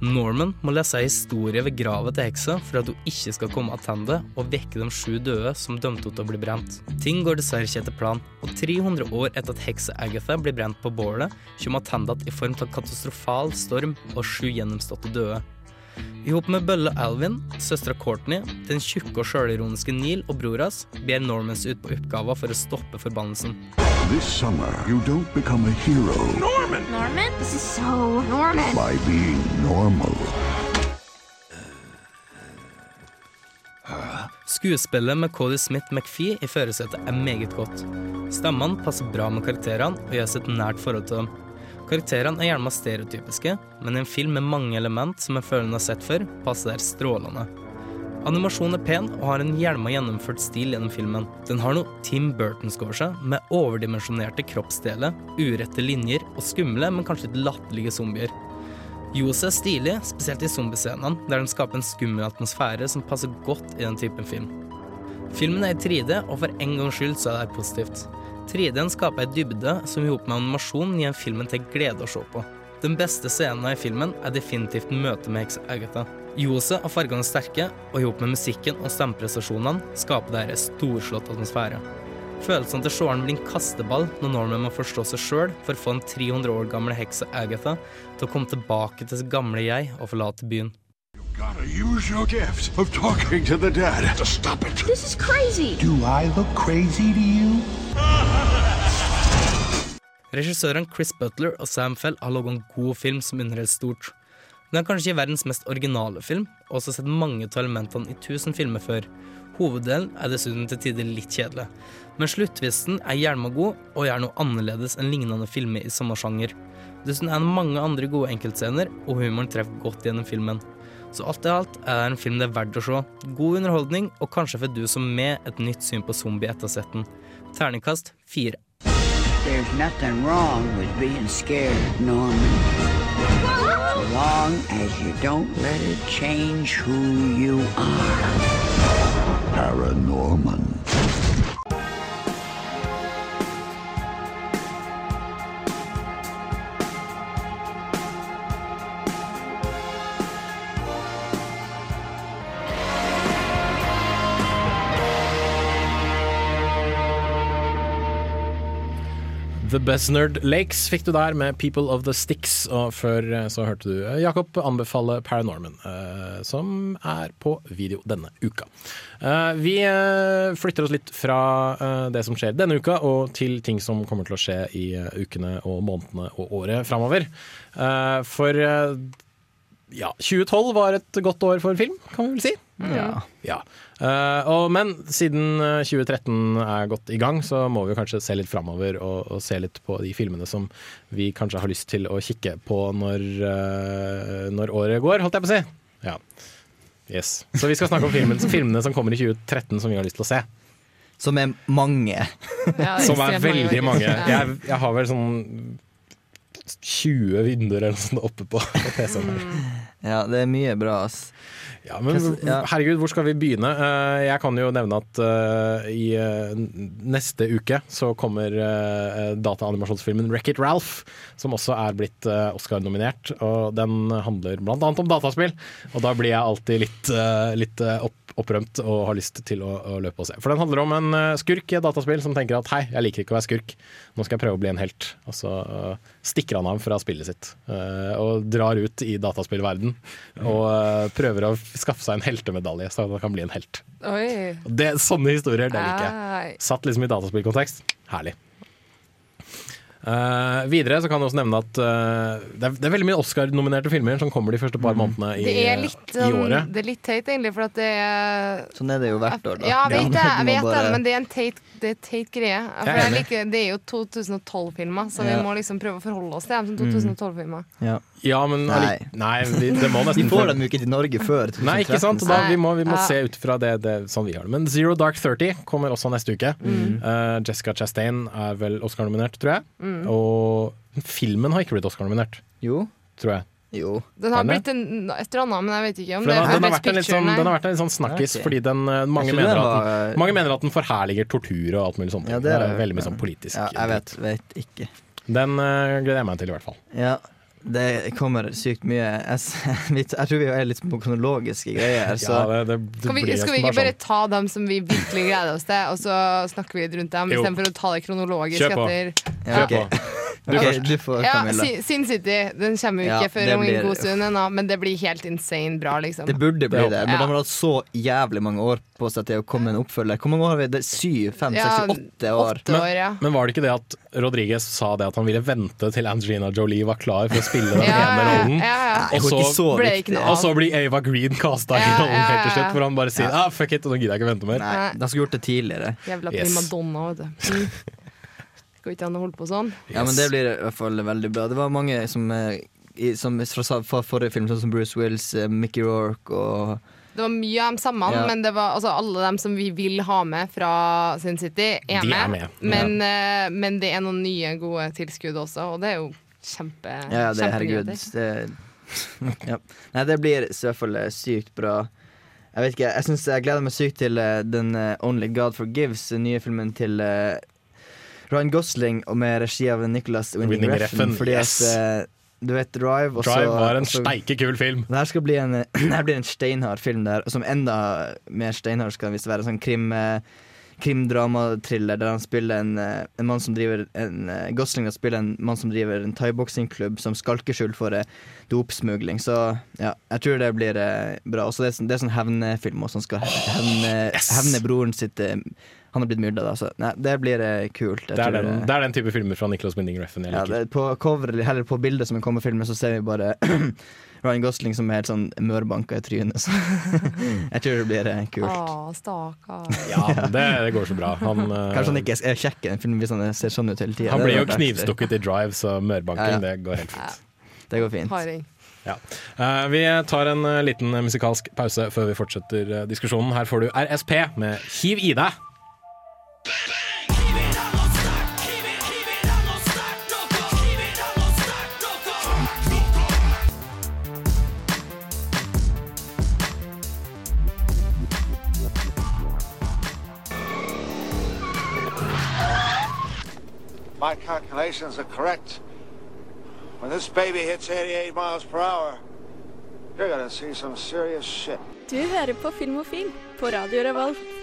Norman må lese en historie ved gravet til heksa for at hun ikke skal komme tilbake og vekke de sju døde som dømte henne til å bli brent. Ting går dessverre ikke etter planen, og 300 år etter at heksa Agatha blir brent på bålet, kommer hun tilbake i form av katastrofal storm og sju gjennomståtte døde. I hop med bølle Alvin, søstera Courtney, den tjukke og sjølironiske Neil og bror hans ber Normans ut på oppgaver for å stoppe forbannelsen. This summer, you don't become a hero Norman! Norman? This is so Norman. by being normal. Skuespillet med Cody Smith McPhee i førersetet er meget godt. Stemmene passer bra med karakterene og gjør seg et nært forhold til dem. Karakterene er gjerne stereotypiske, men i en film med mange element som en føler en har sett før, passer der strålende. Animasjonen er pen og har en hjelma gjennomført stil gjennom filmen. Den har noe Tim Burtonsk over seg, med overdimensjonerte kroppsdeler, urette linjer og skumle, men kanskje litt latterlige zombier. Jose er stilig, spesielt i zombiescenene, der den skaper en skummel atmosfære som passer godt i den typen film. Filmen er i 3D, og for en gangs skyld så er det positivt. 3D-en skaper ei dybde som i hop med animasjonen gir filmen til glede å se på. Den beste scenen i filmen er definitivt møtet med heksa Agatha. Jose og fargene sterke, og i hop med musikken og stemmeprestasjonene skaper dette en storslått atmosfære. Følelsen til seeren blir en kasteball når Norman må forstå seg sjøl for å få den 300 år gamle heksa Agatha til å komme tilbake til sitt gamle jeg og forlate byen. Gotta use your gift of talking to the dead to stop it. This is crazy. Do I look crazy to you? Regissøren Chris Butler og Sam Fell har laget en god film som underholder stort. Den er kanskje verdens mest originale film, og også sett mange av elementene i tusen filmer før. Hoveddelen er dessuten til tider litt kjedelig, men sluttvisten er gjerne god og gjør noe annerledes enn lignende filmer i samme sjanger. Dessuten er det mange andre gode enkeltscener, og humoren treffer godt gjennom filmen. Så alt i alt er det en film det er verdt å se. God underholdning, og kanskje for du som med et nytt syn på zombie etter setten. Terningkast fire. There's nothing wrong with being scared, Norman. As long as you don't let it change who you are. Paranorman. The Besnard Lakes fikk du der med People of the Sticks, og før eh, så hørte du eh, Jakob anbefale Paranorman, eh, som er på video denne uka. Vi flytter oss litt fra det som skjer denne uka, og til ting som kommer til å skje i ukene og månedene og året framover. For ja, 2012 var et godt år for film, kan vi vel si. Ja. Ja. Eh, og, men siden eh, 2013 er godt i gang, så må vi kanskje se litt framover og, og se litt på de filmene som vi kanskje har lyst til å kikke på når, eh, når året går, holdt jeg på å si. Ja. Yes. Så vi skal snakke om filmen, filmene som kommer i 2013 som vi har lyst til å se. Som er mange. Som er veldig mange. Jeg, jeg har vel sånn 20 vinduer eller noe sånt oppe på, på PC-en. her. Ja, det er mye bra, ass. Ja, men herregud, hvor skal vi begynne? Eh, Jeg kan jo nevne at eh, i eh, neste uke så kommer dataanimasjonsfilmen Wreck-It Ralph, som også er blitt Oscar-nominert. Og den handler annet om dataspill, og da blir jeg alltid litt, litt opp, opprømt og har lyst til å, å løpe og se. For den handler om en skurk i et dataspill som tenker at hei, jeg liker ikke å være skurk, nå skal jeg prøve å bli en helt. Og så stikker han av fra spillet sitt og drar ut i dataspillverden og eh, prøver å skaffe seg en heltemedalje, så han kan bli en helt. Oi. Det, sånne historier, det liker jeg. Satt liksom i dataspillkontekst. Herlig. Uh, videre så kan jeg også nevne at uh, det, er, det er veldig mye Oscar-nominerte filmer som kommer de første par månedene i, Det er litt, i sånn- året. det er litt teit, egentlig, for at det er Sånn er det jo hvert år, da. Ja, jeg vet det, jeg Du må vet det bare- men det er en teit, det er teit greie. For Jeg er jeg liker, det er jo 2012-filmer, så Ja. vi må liksom prøve å forholde oss til dem som Mm. 2012-filmer. Ja. Ja, men Nei. nei vi, det må nesten Vi får dem jo ikke til Norge før 2013. Nei, ikke sant? Da, vi må, vi må Ja. se ut fra det, det sånn vi har det. Men Zero Dark 30 kommer også neste uke. Mm. Uh, Jessica Chastain er vel Oscar-nominert, tror jeg. Mm. Og filmen har ikke blitt Oscar-nominert. Jo. Tror jeg. Jo. Den har blitt en, et eller annet, men jeg vet ikke om den, det er den, har Best vært en litt Picture, sånn, den har vært en litt sånn snakkis okay. fordi den, eh, mange, mener den at den, mange mener at den forherliger tortur og alt mulig sånt. Ja, det, det er er veldig mye sånn politisk. Ja, jeg vet, vet ikke. Den uh, gleder jeg meg til, i hvert fall. Ja, det kommer sykt mye. Jeg, tror vi er litt på kronologiske greier. Så. Ja, det, det, det vi, skal vi ikke bare sånn. ta dem som vi virkelig gleder oss til, og så snakker vi litt rundt dem, istedenfor å ta det kronologisk Kjør på. etter Ja, Kjør okay. på. Du først. Du får, Ja, Sin- City den kommer jo Ja, ikke før om en god stund ennå, men det blir helt insane bra, liksom. Det burde bli Det men de har hatt så jævlig mange år på seg til å komme en oppfølger. Hvor mange år har vi? Det er syv, fem, Ja, seks, åtte år. åtte år, ja. Men var det ikke det at Rodriguez sa det at han ville vente til Angelina Jolie var klar for å spille den Ja, ene rollen? ja, ja. Og, så, så og så blir Ava Green casta i rollen helt til slutt, hvor han bare sier ah, fuck it, nå gidder jeg ikke vente mer. Nei, de skulle gjort det tidligere. Jævla Yes. primadonna, vet du. Skal Går ikke an å holde på sånn. Ja, men det blir i hvert fall veldig bra. Det var mange som, eh, i, som fra forrige film, sånn som Bruce Willis, eh, Mickey Rourke og Det var mye av dem sammen, Ja. men det var altså, alle dem som vi vil ha med fra Sin City, er De med. er med, Men, eh, men det er noen nye gode tilskudd også, og det er jo kjempe Ja, det, herregud. Det, ja. Nei, det blir i hvert fall eh, sykt bra. Jeg vet ikke, jeg, synes jeg gleder meg sykt til uh, den uh, Only God Forgives, den nye filmen til Ryan Gosling og med regi av Nicholas Winning Reffen. Fordi yes. at du vet Drive Også, Drive var en steike kul film. Det her skal bli en, blir en steinhard film der, som enda mer steinhard skal visst være. Sånn krim, eh, krimdramatriller der han spiller en, eh, en mann som driver en eh, Gosling spiller en mann som driver en thaiboksingklubb som skalkeskjul for dopsmugling. Så ja, jeg tror det blir bra. Også det, er sånn- det er sånn hevnefilm også, som skal hevne, hevne broren sitt Han har blitt myrda, da. Så nei, det blir eh, kult. Jeg Det er, den, det er den type filmer fra Nicholas Winding Refn jeg ja, det, på cover, eller heller på bildet som kommer filmen, så ser vi bare Ryan Gosling som er helt sånn mørbanka i trynet. Så jeg tror det blir eh, kult. Å, stakkar. Ja, det, det går så bra. Han, Kanskje han ikke er kjekk i den filmen hvis han ser sånn ut hele tida. han blir jo knivstukket i Drive, så mørbanking, Ja, ja. det går helt fint. Det går fint. Harding. Ja. Eh, vi tar en liten musikalsk pause før vi fortsetter diskusjonen. Her får du RSP med Hiv i deg. My calculations are correct. When this baby hits 88 miles per hour, you're gonna see some serious shit. Du hører på Filmofil på Radio Revolt.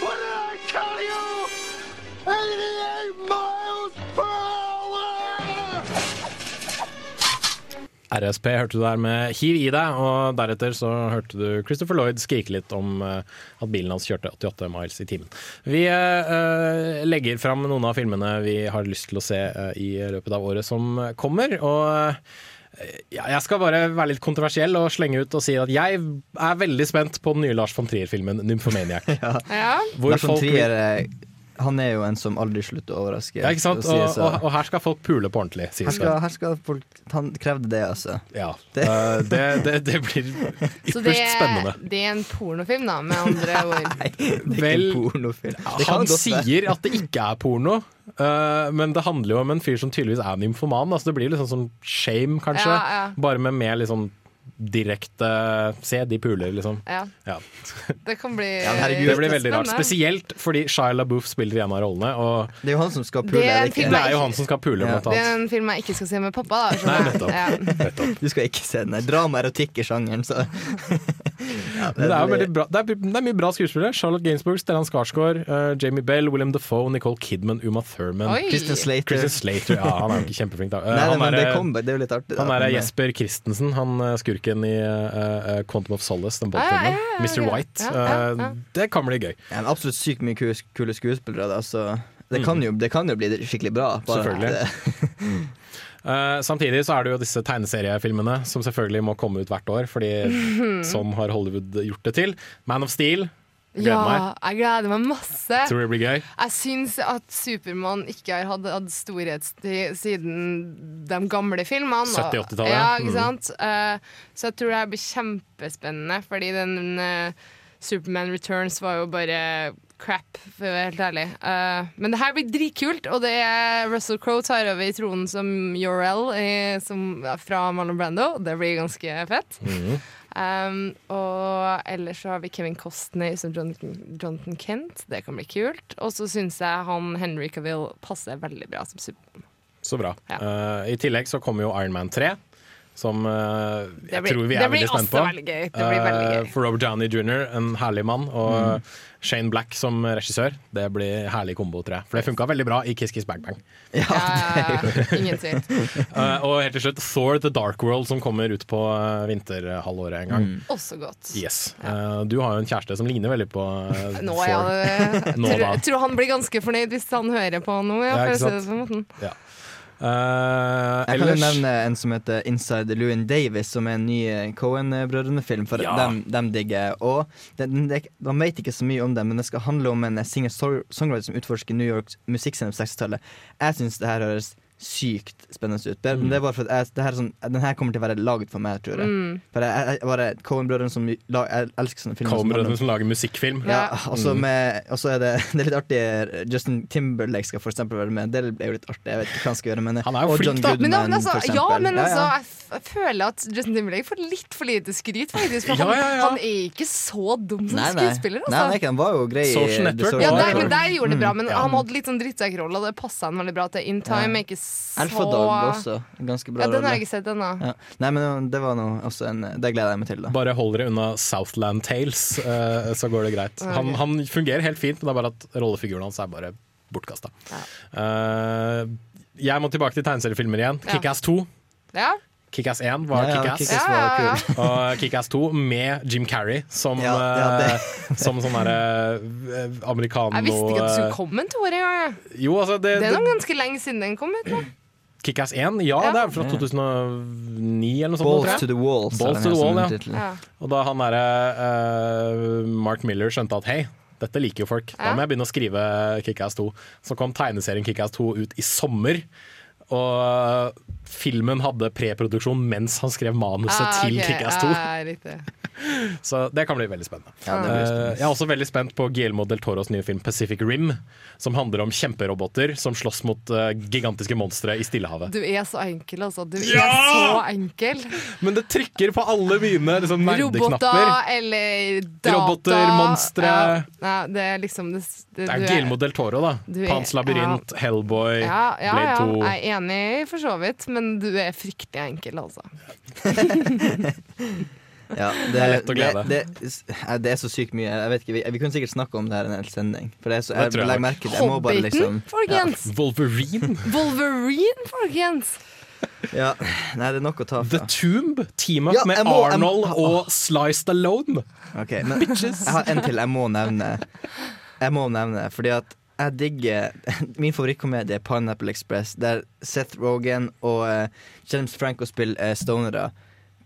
What did I tell you? 88 miles per hour! RSP hørte du der med Hiv i deg, og deretter så hørte du Christopher Lloyd skrike litt om eh, at bilen hans kjørte 88 miles i timen. Vi eh, legger fram noen av filmene vi har lyst til å se eh, i løpet av året som kommer, og eh, ja, jeg skal bare være litt kontroversiell og slenge ut og si at jeg er veldig spent på den nye Lars von Trier-filmen 'Nymphomaniac'. Ja. Hvor Lars von Trier eh, han er jo en som aldri slutter å overraske. Ja, ikke sant? å si Og, og, og her skal folk pule på ordentlig, her, sies skal, det. her skal folk Han krevde det, altså. Ja, Det, det, det, det blir ypperst spennende ytterst spennende. det er en pornofilm, da, med andre ord. Vel, pornofilm. Det kan han godt være. sier at det ikke er porno, Uh, men det handler jo om en fyr som tydeligvis er nymfoman. Altså det blir litt sånn som shame, kanskje. Ja, ja. Bare med mer litt sånn direkte Se, de puler, liksom. Ja. Ja. Det kan bli det blir veldig rart. Spesielt fordi Shia LaBeouf spiller i en av rollene. Og det er jo han som skal pule, Det er det er jo han som skal pule, ja. Det er en film jeg ikke skal se med pappa. Da, Nei, nettopp. nettopp. Du skal ikke se den. Drama, erotikk i sjangeren, så ja, det, det er, jo bra. Det, er, det er mye bra skuespillere. Charlotte Gainsbourg, Stellan Skarsgård, uh, Jamie Bell, William Defoe, Nicole Kidman, Uma Thurman. Oi. Christian Slater. Christian Slater, Ja, han er jo ikke kjempeflink, da. Uh, Nei, han er, det, kom, det er jo litt artig. da. Han er eh, Jesper Christensen, han eh, skurken i eh, Quantum of Solace, den Ah, ja, Bond-filmen. ja, ja, Mr. White. Ja, ja, ja. Eh, Det kan bli gøy. Ja, men absolutt sykt mye kule, kule skuespillere, da, så det Mm. kan, jo, det kan jo bli skikkelig bra. bare Selvfølgelig. det- Eh, samtidig så er det jo disse tegneseriefilmene som selvfølgelig må komme ut hvert år, fordi sånn har Hollywood gjort det til. Man of Steel. Gleder Ja, meg. jeg gleder meg masse. Tror det blir gøy. Jeg syns at Supermann ikke har hatt, hatt storhetstid siden de gamle filmene. 70-80-tallet, Ja, mm. ikke sant? Eh, så jeg tror det her blir kjempespennende, fordi den uh, Superman Returns var jo bare crap, for å være helt ærlig. Uh, men det her blir dritkult, og det er Russell Crowe tar over i tronen som Yorel fra Marlon Brando. Det blir ganske fett. Mhm. Um, og ellers så har vi Kevin Costner som Jonathan, Jonathan Kent. Det kan bli kult. Og så syns jeg han Henry Cavill passer veldig bra som Supermann. Så bra. Eh, I tillegg så kommer jo Iron Man 3. Som uh, jeg blir- tror vi er veldig spent også på. veldig gøy. Det blir veldig gøy. gøy. For Robert Downey jr., en herlig mann, og Shane Black som regissør. Det blir herlig kombo, tror jeg. For det funka veldig bra i Kiss Kiss Bang Bang. Ingen tvil. uh, og helt til slutt Thor The Dark World, som kommer ut på eh, vinterhalvåret en gang. Mm. Også godt. Yes. Eh, du har jo en kjæreste som ligner veldig på uh, Nå, ja, det, Nå tror, tror han blir ganske fornøyd hvis han hører på noe. ja, Ja, for å si det på en måten. Ja. Eh, Jeg kan jo nevne en som heter Inside Lewin Davis, som er en ny eh, Cohen-brødrene-film. For Ja. dem, dem digger. Og den, Man vet ikke så mye om det, men det skal handle om en singer-songwriter som utforsker New Yorks musikkscene på 60-tallet. Jeg syns det her høres sykt spennende ut. Men Mm. det er bare for at jeg, det her er sånn, Den her kommer til å være laget for meg, tror jeg. Mm. For jeg, jeg, jeg bare Cohen-brødrene som la, Jeg elsker sånne filmer. Coen-brødrene som, som lager musikkfilm. ja, og så Mm. er det, det er litt artig Justin Timberlake skal for eksempel være med. Det er jo litt artig. Jeg vet ikke hva han skal gjøre, men Han er jo flink, John da. Men, Goodman, men altså, ja, men altså, ja. jeg, jeg føler at Justin Timberlake får litt for lite skryt, faktisk. For Ja, han, ja, ja. han er ikke så dum som Nei, nei. skuespiller, Nei, han, er altså. ikke, han var jo grei Social Network Ja, der, men der gjorde det bra, men Mm. Han hadde litt sånn drittsekkrolle, og det passa han veldig bra til. In Time er ikke Alpha Dog også. Ganske bra Ja, den har jeg ikke sett ennå. Ja. Nei, men det var noe også en Det gleder jeg meg til, da. Bare hold dere unna Southland Tales, uh, så går det greit. Okay. Han, han fungerer helt fint, men det er bare at rollefiguren hans er bare bortkasta. jeg må tilbake til tegneseriefilmer igjen. Ja. Kickass 2. Ja. Kickass 1 var Ja, ja, Kickass. Ja, ja. Og Kickass 2 med Jim Carrey som, Ja, eh, som sånn derre eh, americano Jeg visste ikke at det eh, skulle komme en toer engang. altså det, Det er noen ganske lenge siden den kom ut. nå. Kickass 1, ja, Ja. det er fra 2009 eller noe sånt. Balls tror to the wall, Balls to the wall, ja. Ja. Og da han derre uh, Mark Miller skjønte at hei, dette liker jo folk, da må jeg begynne å skrive Kickass 2. Så kom tegneserien Kickass 2 ut i sommer. Og filmen hadde preproduksjon mens han skrev manuset Ah, til ok. Kickass 2. Ah. Så det kan bli veldig spennende. Ja, blir spennende. Eh, jeg er også veldig spent på Guillermo del Toros nye film Pacific Rim, som handler om kjemperoboter som slåss mot uh, gigantiske monstre i Stillehavet. Du er så enkel, altså. Du Ja! er så enkel. Men det trykker på alle mine liksom, Roboter eller data. Roboter, monstre. Ja. Det er liksom Det, det, Det er Guillermo del Toro, da. er- Pans labyrint, Hellboy, ja, ja, Blade ja. 2. Jeg er enig for så vidt, men du er fryktelig enkel, altså. Ja, Det er lett å glede. Det, det, det er så sykt mye. Jeg vet ikke, vi, vi kunne sikkert snakke om det her en hel sending. For det er så, jeg, jeg, jeg legger merke det. Jeg må bare liksom folkens! Wolverine. Wolverine, folkens! Ja. Nei, det er nok å ta The. Tomb. Team up Ja, med må- Arnold og Sly Stallone. Okay, men jeg har en til jeg må nevne. Jeg må nevne, fordi at jeg digger Min favorittkomedie er Pineapple Express, der Seth Rogan og uh, James Franco spiller uh, stonere.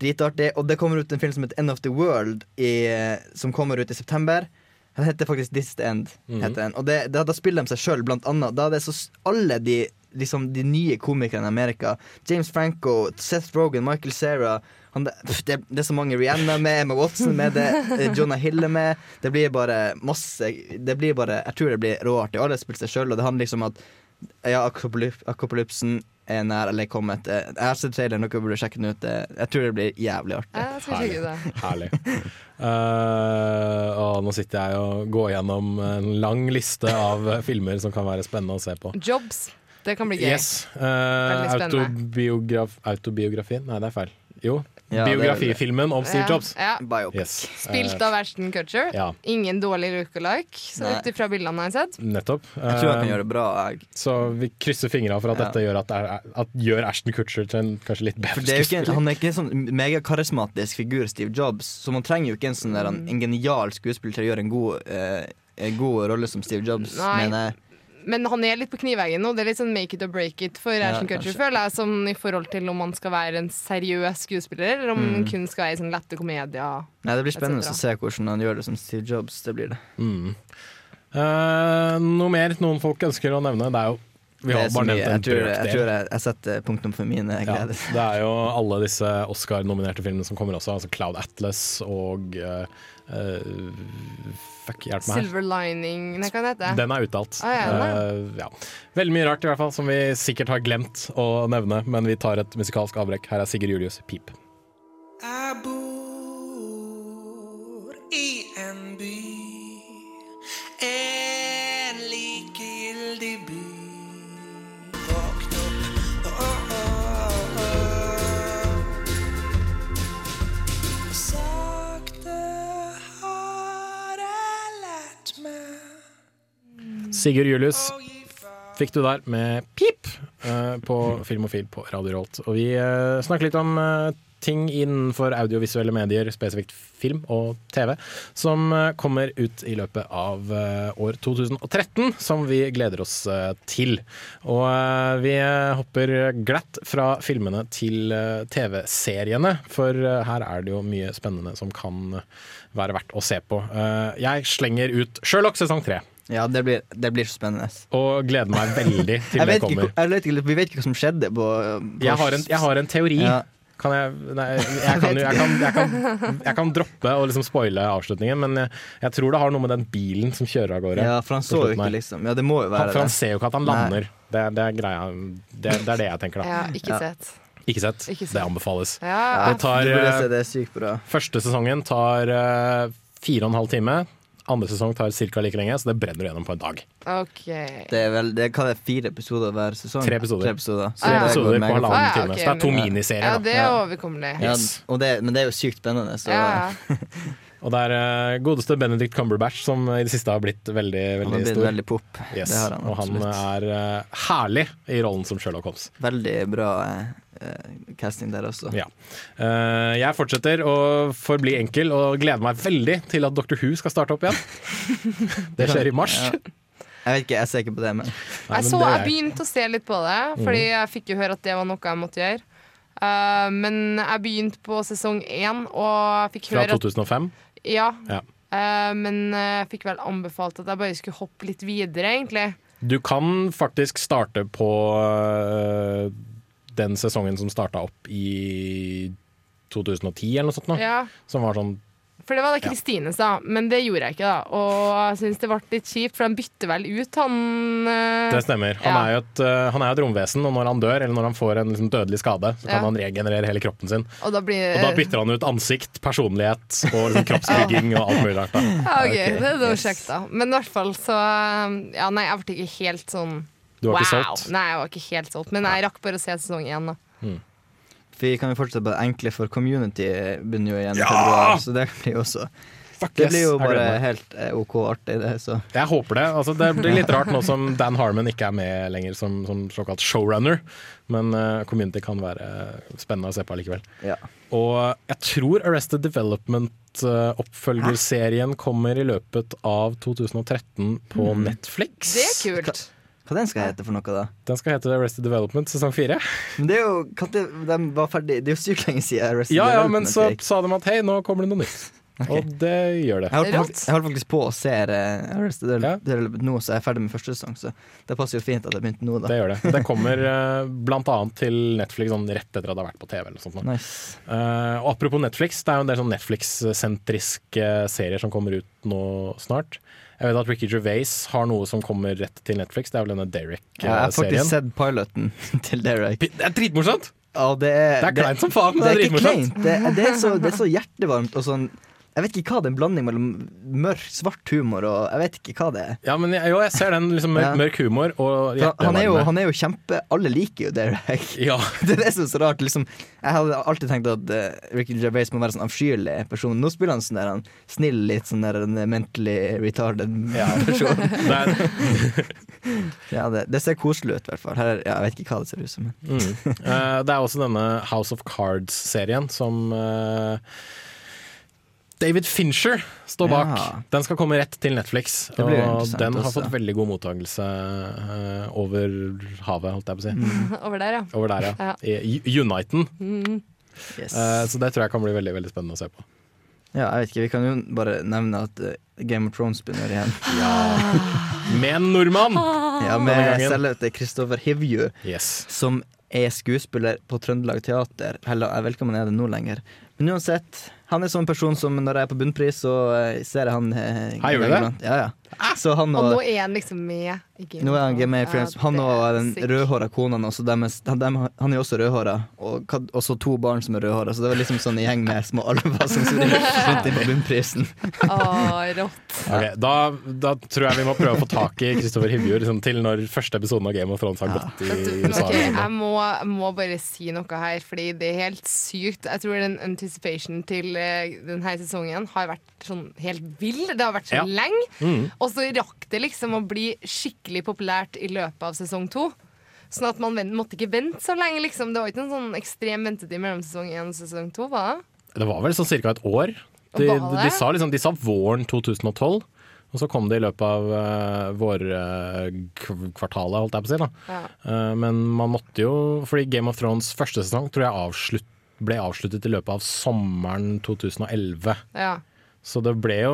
Dritartig. Og det kommer ut en film som heter End of the World, i, uh, som kommer ut i september. Den heter faktisk This End. Mhm. Heter den. Og det, da, da spiller de seg sjøl, blant annet. Da er det så alle de, liksom, de nye komikerne i Amerika. James Franco, Seth Rogan, Michael Cera. Han, det, det, er så mange Rihanna med, Emma Watson med det, Jonah Hill med. Det blir bare masse Det blir bare, Jeg tror det blir råartig. Alle spiller seg sjøl, og det handler liksom om at ja, akopalyp- akopalypsen er nær eller kommet. Eh, Jeg har sett traileren, dere burde sjekke den ut. Eh, Jeg tror det blir jævlig artig. Herlig. Uh, og nå sitter jeg og går gjennom en lang liste av filmer som kan være spennende å se på. Jobs. Det kan bli gøy. Yes. Uh, autobiograf autobiografien? Nei, det er feil. Jo. Ja, Biografifilmen om Steve Jobs. ja. Yes. Spilt av Ashton Kutcher. Ja. Ingen dårlig look-alike, ut ifra bildene jeg har sett. Nettopp. Jeg tror han kan Eh, gjøre det bra. Jeg. Så vi krysser fingra for at Ja. dette gjør, at, at gjør Ashton Kutcher til en kanskje litt bedre er skuespiller. han er ikke en sånn megakarismatisk figur, Steve Jobs, så man trenger jo ikke en sånn der, en, en genial skuespiller til å gjøre en god, eh, en god rolle som Steve Jobs, Nei. mener jeg. Men han er litt på kniveggen nå. Det er litt sånn make it or break it for Ja, Ashton Kutcher, kanskje. føler jeg. Sånn i forhold til om han skal være en seriøs skuespiller, eller om Mm. han kun skal være i sånn lette komedier. Nei, det blir spennende å se hvordan han gjør det som Steve Jobs. Det blir det. Mm. Uh, noe mer noen folk ønsker å nevne? Det er jo Vi har bare nevnt en jeg tror, brøkdel. jeg, tror jeg, jeg setter punktum for mine Ja, gleder. det er jo alle disse Oscar-nominerte filmene som kommer også. Altså Cloud Atlas og uh, eh, Fuck, hjelp meg her. Silver lining Nei, hva den det? Den er uttalt. Ah, ja, den er. Eh, ja. Veldig mye rart i hvert fall som vi sikkert har glemt å nevne, men vi tar et musikalsk avbrekk. Her er Sigurd Julius, 'Pip'. Jeg bor i en by, en Sigurd Julius fikk du der med 'Pip' uh, på Filmofil på Radio Rolt. Og vi uh, snakker litt om uh, ting innenfor audiovisuelle medier, spesifikt film og TV, som kommer ut i løpet av år 2013, som vi gleder oss til. Og vi hopper glatt fra filmene til TV-seriene, for her er det jo mye spennende som kan være verdt å se på. Jeg slenger ut Sherlock sesong tre. Ja, det blir, det blir så spennende. Og gleder meg veldig til Jeg det kommer. ikke, vet ikke, vi vet ikke hva som skjedde på, på Jeg har en, jeg har en teori. Ja. Kan jeg, nei, jeg, kan, jeg, kan, jeg, kan, jeg kan droppe å liksom spoile avslutningen, men jeg, jeg tror det har noe med den bilen som kjører av gårde. Ja, for han så jo ikke liksom Ja, det må jo være Han, for han det. ser jo ikke at han lander. Det, det er greia. Det, det er det jeg tenker, da. Ja, ikke sett. Ikke sett. Ikke sett. Det anbefales. Ja. Det tar, eh, det er sykt bra. Første sesongen tar uh, fire og en halv time. Andre sesong tar ca. like lenge, så det brenner du gjennom på en dag. OK. Det er vel det, hva er fire episoder hver sesong? Tre episoder. Tre episoder, Så Tre det episoder på halvannen Ah, ja, time. Så det er to miniserier. Ja, det er overkommelig. Ja, og det, men det er jo sykt spennende, så Ja, ja. Og det er eh, godeste Benedict Cumberbatch som i det siste har blitt veldig, veldig Han har blitt stor. veldig pop. Yes. Det har han og han er uh, herlig i rollen som Sherlock Holmes. Veldig bra eh, casting der også. Ja. Eh, jeg fortsetter å forbli enkel og gleder meg veldig til at Dr. Who skal starte opp igjen. Det skjer i mars. Ja. Jeg vet ikke, jeg ser ikke på det, men Jeg, så, jeg begynte å se litt på det, fordi jeg fikk jo høre at det var noe jeg måtte gjøre. Uh, men jeg begynte på sesong én, og jeg fikk Fra høre at 2005. Ja. Ja. Uh, men uh, jeg fikk vel anbefalt at jeg bare skulle hoppe litt videre, egentlig. Du kan faktisk starte på uh, den sesongen som starta opp i 2010 eller noe sånt. Nå, Ja. Som var sånn For det var det Ja. Kristine sa, men det gjorde jeg ikke, da. Og jeg syns det ble litt kjipt, for han bytter vel ut han uh, Det stemmer. Han, ja. er jo et, øh, han er jo et romvesen, og når han dør, eller når han får en liksom, dødelig skade, så kan Ja. han regenerere hele kroppen sin. Og da blir Og da bytter han ut ansikt, personlighet og liksom, kroppsbygging og alt mulig rart. Da. Ja, ok, det er noe kjekt, da. Men i hvert fall så um, Ja, nei, jeg ble ikke helt sånn Du var ikke wow. Nei, jeg var ikke helt solgt. Men jeg rakk bare å se sesong én, da. Vi kan jo fortsette på det enkle, for Community begynner jo igjen i Ja! februar. Så det blir jo også Det yes, blir jo bare helt eh, OK artig, det. Så Jeg håper det. Altså, det blir litt rart nå som Dan Harmon ikke er med lenger som, som såkalt showrunner. Men uh, Community kan være spennende å se på allikevel. ja. Og jeg tror Arrested Development-oppfølgerserien kommer i løpet av 2013 på Mm. Netflix. Det er kult. Hva den skal hete for noe, da? Den skal hete Arrested Development sesong fire. Men det er jo det, De var ferdig Det er jo sykt lenge siden Arrested Ja, ja, Development men så sa de at hei, nå kommer det noe nytt. Og det gjør det. Jeg holder, faktisk, jeg faktisk på å se eh, Arrested Development nå, så jeg er ferdig med første sesong. Så det passer jo fint at jeg begynte nå, da. Det gjør det. Det kommer eh, blant annet til Netflix sånn rett etter at det har vært på TV. Eller sånt. Nice. uh, og apropos Netflix, det er jo en del sånn Netflix-sentriske serier som kommer ut nå snart. Jeg vet at Ricky Gervais har noe som kommer rett til Netflix. Det er vel denne Ja, jeg har faktisk sett piloten til Derek. Det er dritmorsomt! Ja, det er, Det er kleint som faen, men det det er er dritmorsomt. Det, er- det, er så, det er så hjertevarmt og sånn Jeg vet ikke hva det er en blanding mellom mørk, svart humor og Jeg vet ikke hva det er. Ja, men jeg, jo, jeg ser den liksom mørk, mørk humor og han, er jo, han er jo kjempe Alle liker jo Derek. Ja. Det er det som er så rart. Liksom, jeg hadde alltid tenkt at uh, Ricky Gervais må være sånn avskyelig person. Nå spiller han sånn der han snill, litt sånn der en mentally retarded person. Det er, ja, det, det ser koselig ut, i hvert fall. Her, ja, jeg vet ikke hva det ser ut som. Men. mm. uh, det er også denne House of Cards-serien som eh, David Fincher står bak. Ja. Den skal komme rett til Netflix. Og den har også. fått veldig god mottakelse uh, over havet, holdt jeg på å si. Mm. Over der, ja. Over der, ja. ja. I Uniten. Mm. Yes. Uh, så det tror jeg kan bli veldig veldig spennende å se på. Ja, jeg vet ikke, Vi kan jo bare nevne at eh, Game of Thrones begynner igjen. Ja. Med en nordmann! Ja, Med gangen. selveste Kristoffer Hivju, Yes. som er skuespiller på Trøndelag Teater. Eller jeg vet ikke om han er det nå lenger. Men uansett, han er sånn person som når jeg er på bunnpris, så eh, ser jeg han eh, Hei, gjør du det? Ja, ja. Så han Og og nå er han liksom med i Game Nå er han. Thrones. Han og den rødhåra kona hans. han- Han er jo også rødhåra, og også to barn som er rødhåra. Så det var liksom sånn i gjeng med små alver som spiller rundt inn på bunnprisen. oh, rått. Okay, da, da tror jeg vi må prøve å få tak i Kristoffer Hivjord liksom, til når første episoden av Game of Thrones har gått i USA. Okay, jeg må, må bare si noe her, fordi det er helt sykt. Jeg tror den anticipation til eh, denne sesongen har vært sånn helt vill. Det har vært så Ja. lenge. Mm. Og så rakk det liksom å bli skikkelig populært i løpet av sesong to. Sånn at man ven- måtte ikke vente så lenge, liksom. Det var ikke en sånn ekstrem ventetid mellom sesong én og sesong to, var det? Det var vel sånn ca. et år. De, Var det? de, sa liksom, de sa våren 2012, og så kom det i løpet av uh, vårkvartalet, holdt jeg på å si. da. Ja. Eh, men man måtte jo Fordi Game of Thrones første sesong tror jeg avslutt, ble avsluttet i løpet av sommeren 2011. Ja. Så det ble jo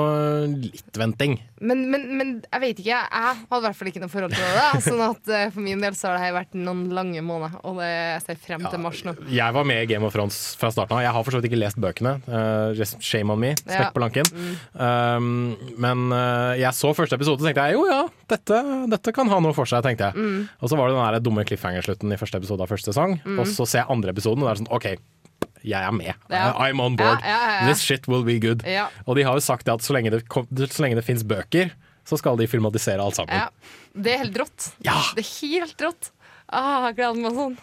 litt venting. Men, men, men jeg vet ikke. Jeg hadde i hvert fall ikke noe forhold til det. Sånn at eh, For min del så har det vært noen lange måneder, og det ser frem til mars nå. Jeg var med i Game of Thrones fra starten av. Jeg har for så vidt ikke lest bøkene. Uh, shame on me. Smekk Ja. på lanken. Mm. Um, men uh, jeg så første episode og tenkte jeg, jo ja, dette, dette kan ha noe for seg. tenkte jeg. Mm. Og så var det den der dumme cliffhanger-slutten i første episode av første sesong. Mm. Og så ser jeg andre episoden, og det er sånn OK, jeg er med. Ja. I'm on board. Ja. This shit will be good. Og de har jo sagt at så lenge det, kom, så lenge det fins bøker, så skal de filmatisere alt sammen. Det er helt rått. Det er helt rått. Ah, gleder meg sånn.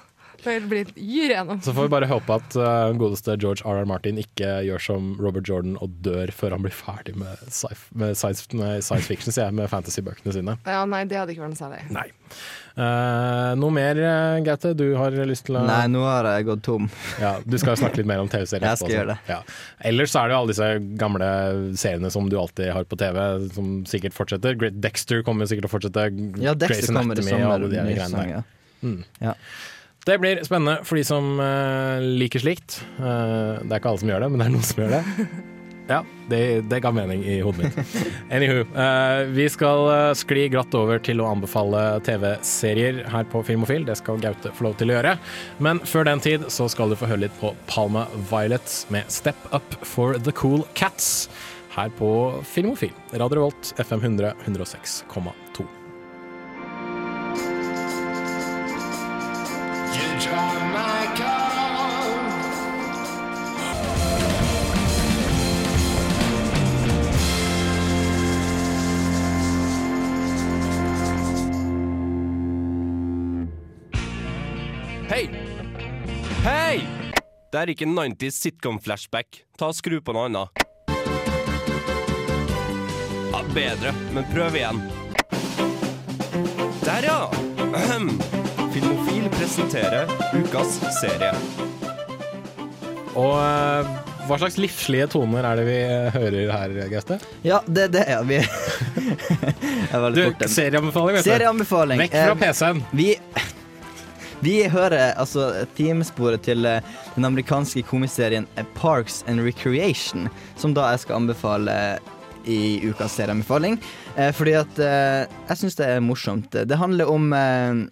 Så får vi bare håpe at uh, godeste George R.R. Martin ikke gjør som Robert Jordan og dør før han blir ferdig med, sci med science, med science fiction, sier jeg, med fantasybøkene sine. Ja, nei, det hadde ikke vært noe særlig. Nei. Eh, noe mer, eh, Gaute? Du har lyst til å Nei, nå har jeg gått tom. Ja, Du skal snakke litt mer om TV-serier. Jeg skal gjøre det. Ja. Ellers så er det jo alle disse gamle seriene som du alltid har på TV, som sikkert fortsetter. Great Dexter kommer sikkert til å fortsette. Ja, Dexter Grey's kommer i Anatomy og sommer, alle de greiene der. ja. Mm. Ja. Det blir spennende for de som eh, liker slikt. Eh, det er ikke alle som gjør det, men det er noen som gjør det. Ja, det, det ga mening i hodet mitt. Anywho, eh, vi skal skli glatt over til å anbefale TV-serier her på Filmofil. Det skal Gaute få lov til å gjøre. Men før den tid så skal du få høre litt på Palma Violets med Step Up for the Cool Cats her på Filmofil. Radio Volt, FM 100 106,2. Hei! Hei! Det er ikke 90s sitcom-flashback. Ta og Skru på noe annet. Ja, bedre, men prøv igjen. Der, ja! Ahem. Filmofil presenterer ukas serie. Og eh, hva slags livslige toner er det vi eh, hører her, Gaute? Ja, det det, er Vi Jeg er veldig Du, den. serieanbefaling, vet du. Serieanbefaling. Vekk fra Eh, PC-en. Vi, vi hører altså teamsporet til eh, den amerikanske komiserien eh, Parks and Recreation, som da jeg skal anbefale i ukas serieanbefaling. Eh, fordi at eh, jeg syns det er morsomt. Det handler om eh,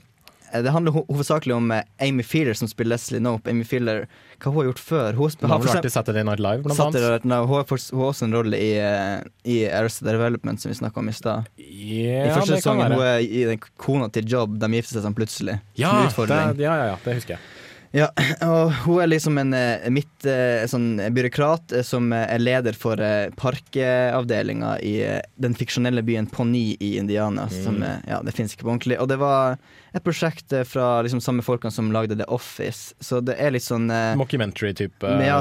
det handler ho hovedsakelig om eh, Amy Feeler som spiller Leslie Knope. Amy Feeler, hva hun har gjort før? Hun, har vel vært i Saturday Night Live, blant annet. Hun har også en rolle i, eh, i Arrested Development, som vi snakka om i stad. Yeah, I første sesongen hun er i den kona til Job, de gifter seg sånn plutselig. Ja, Som det, ja, ja, ja, det husker jeg. Ja, og hun er liksom en mitt midt eh, sånn byråkrat eh, som eh, er leder for eh, parkavdelinga i eh, den fiksjonelle byen Pony i Indiana. Som, Mm. eh, ja, det fins ikke på ordentlig. Og det var et prosjekt eh, fra liksom samme folkene som lagde The Office, så det er litt sånn eh, Mockumentary-type med ja,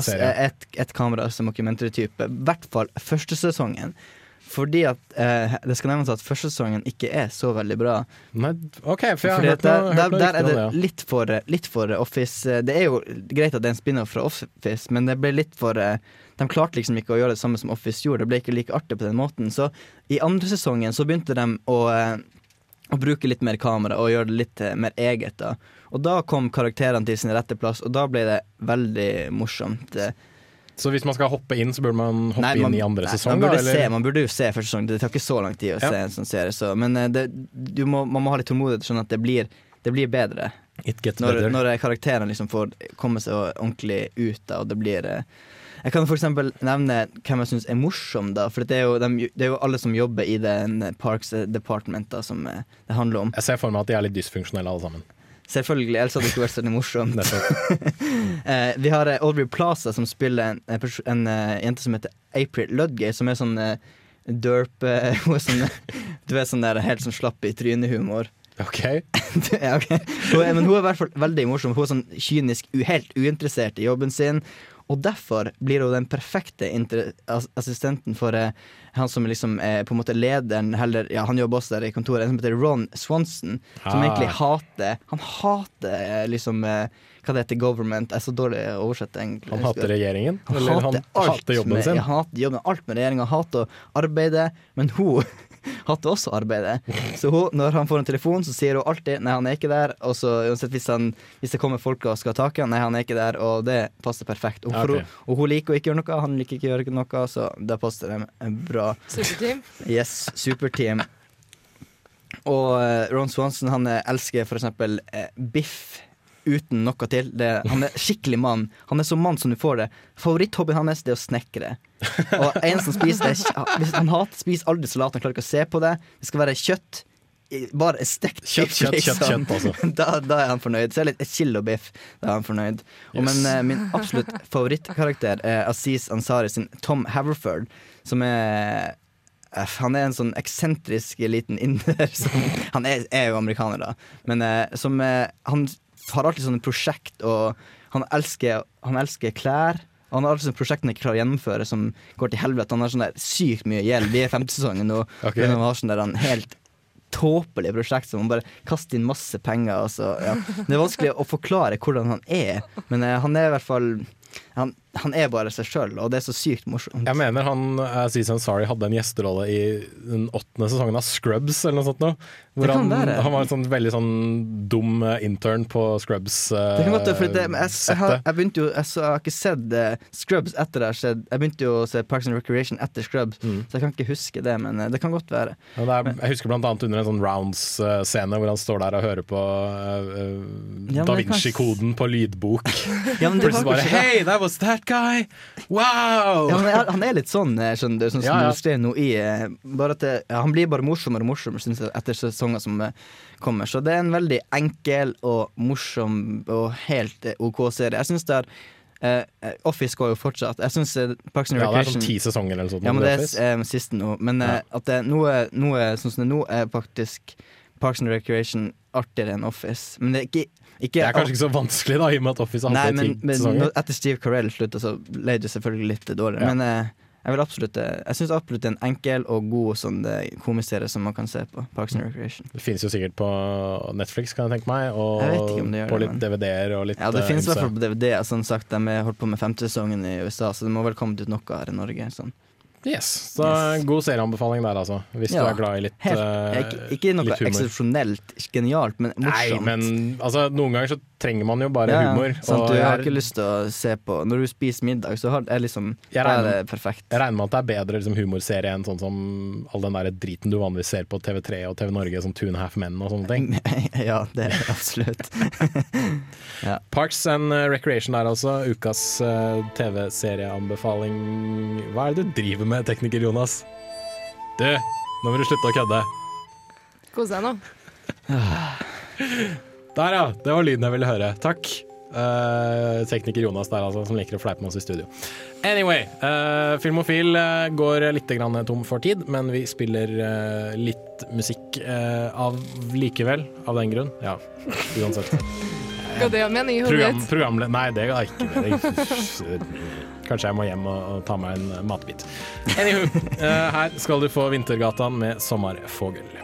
et, et kamera som mockumentary-type. I hvert fall første sesongen. Fordi at eh, det skal nevnes at første sesongen ikke er så veldig bra. Nei, OK, for jeg har hørt der, noe, der, hørt noe der rykter er det ja. litt for, litt for Office. Det er jo greit at det er en spin-off fra Office, men det ble litt for eh, De klarte liksom ikke å gjøre det samme som Office gjorde. Det ble ikke like artig på den måten. Så i andre sesongen så begynte de å, eh, å bruke litt mer kamera og gjøre det litt eh, mer eget. da Og da kom karakterene til sin rette plass, og da ble det veldig morsomt. Eh, Så hvis man skal hoppe inn, så burde man hoppe Nei, man- inn i andre nei, sesong? Man burde, da, eller? se, man burde jo se første sesong. Det tar ikke så lang tid å Ja. se en sånn serie. Så, men eh, det, du må, man må ha litt tålmodighet, sånn at det blir, det blir bedre. Når, når karakterene liksom får komme seg ordentlig ut, da, og det blir eh, Jeg kan eksempel nevne hvem jeg syns er morsom, da. For det er, jo, de, det er jo alle som jobber i den Parks Department da, som eh, det handler om. Jeg ser for meg at de er litt dysfunksjonelle alle sammen. Selvfølgelig, ellers hadde det ikke vært så morsomt. eh, vi har eh, Audrey Plaza som spiller en, en, en eh, jente som heter April Ludgate, som er sånn eh, derp Hun er sånn Du vet sånn der helt sånn slapp i trynet-humor. Ja, okay. Men hun er i hvert fall veldig morsom. Hun er sånn kynisk, helt uinteressert i jobben sin. Og derfor blir hun den perfekte assistenten for eh, han som liksom er på en måte lederen, heller, ja, han jobber også der i kontoret, en som heter Ron Swanson. Som Ah. egentlig hater Han hater eh, liksom eh, hva det heter, government. Jeg er så dårlig å oversette, egentlig. Han hater regjeringen? Han Eller hater han hater jobben med, sin? Ja, han hater jobben, alt med regjeringa. Hater å arbeide, men hun hater også arbeidet. Så hun, når han får en telefon, så sier hun alltid 'nei, han er ikke der'. Og så uansett hvis, han, hvis det kommer folk og skal ha tak i han, 'nei, han er ikke der'. Og det passer perfekt. Og, for Ok. hun, og hun liker å ikke gjøre noe, han liker ikke å gjøre noe, så da passer det bra. Superteam. Yes, superteam. Og eh, Ron Swanson han eh, elsker for eksempel eh, biff uten noe til. Det, han er skikkelig mann. Han er så mann som du får det. Favoritthobbyen hans er å snekre. Og en som spiser det Han hater spiser aldri salat, han klarer ikke å se på det. Det skal være kjøtt. bare stekt Kjøtt, biff, kjøtt, kjøtt, liksom. kjøtt, altså. da, da er han fornøyd. Så er litt et kilo biff, da er han fornøyd. Og, Yes. Men uh, min absolutt favorittkarakter er Aziz Ansari sin Tom Haverford, som er eh, han er en sånn eksentrisk liten inder som Han er, er jo amerikaner, da, men uh, som uh, Han har alltid sånne prosjekt, og han elsker, han elsker klær. Og han har alltid sånne prosjekt han ikke klarer å gjennomføre, som går til helvete. Han har sånn der sykt mye gjeld. Vi er i femte sesongen nå. Okay. Han har sånn der han helt tåpelig prosjekt som han bare kaster inn masse penger. Og ja. Det er vanskelig å forklare hvordan han er, men eh, han er i hvert fall han, han er bare seg sjøl, og det er så sykt morsomt. Jeg mener han Aziz Sorry hadde en gjesterolle i den åttende sesongen av Scrubs eller noe sånt noe. Hvor han, han var en sånn veldig sånn dum eh, intern på Scrubs. eh, Det kan godt være, for det, men jeg, jeg, har, jeg begynte jo Jeg, så, jeg har ikke sett uh, Scrubs etter det. Jeg begynte jo å se Parks and Recreation etter Scrubs, Mm. så jeg kan ikke huske det, men eh, det kan godt være. Ja, er, jeg husker blant annet under en sånn Rounds-scene hvor han står der og hører på uh, eh, Ja, Da Vinci-koden på lydbok. Ja, men det var Plutselig bare kanskje det. Was that guy! Wow! Ja, men jeg, han er litt sånn, skjønner du, sånn som Ja, ja. du skrev nå i eh, Bare at det, ja, Han blir bare morsommere og morsommere synes jeg, etter sesonger som eh, kommer. Så det er en veldig enkel og morsom og helt OK serie. Jeg syns det er uh, Office går jo fortsatt. Jeg synes eh, Parks and Ja, det er Recreation sånn ti sesonger eller noe sånt. Ja, men det er uh, siste nå. Men eh, at det er noe, noe sånn som det er nå, er faktisk Parks and Recreation artigere enn Office. Men det er ikke, ikke Det er kanskje ikke så vanskelig, da, i og med at Office har hatt det i ti sesonger. etter Steve Carell slutta, så ble det selvfølgelig litt dårligere. Ja. Men eh, jeg vil absolutt eh, Jeg syns absolutt det er en enkel og god sånn komiserie som man kan se på. Parks and Recreation. Det finnes jo sikkert på Netflix, kan jeg tenke meg, og gjør på litt DVD-er og litt Ja, det eh, finnes i hvert fall på DVD. Sånn sagt, De har holdt på med femte sesongen i USA, så det må vel komme ut noe her i Norge. Sånn. Yes, så god serieanbefaling der, altså. Hvis du er glad i litt, helt- eh, ikke, ikke noe litt humor. eksepsjonelt genialt, men morsomt. Nei, men altså, noen ganger så trenger man jo bare Ja, ja, humor. sant, og du jeg har ikke lyst til å se på Når du spiser middag, så har, er liksom Jeg Da er regner, det perfekt. jeg regner med at det er bedre liksom, humorserie enn sånn som all den der driten du vanligvis ser på TV3 og TV Norge, som Two and a Half Men og sånne ting. ja, det er absolutt. ja. Parks and Recreation er altså ukas eh, TV-serieanbefaling. Hva er det du driver med, tekniker Jonas? Du, nå må du slutte å kødde. Kos deg nå. Der, ja. Det var lyden jeg ville høre. Takk. Uh, tekniker Jonas der, altså, som liker å fleipe med oss i studio. Anyway, uh, Filmofil uh, går litt grann tom for tid, men vi spiller uh, litt musikk eh, av likevel, av den grunn. Ja, uansett. Ga det mening i hodet Program? Nei, det ga ikke mening. Kanskje jeg må hjem og, og ta meg en matbit. Anywho, eh, her skal du få Vintergatan med 'Sommerfågel'.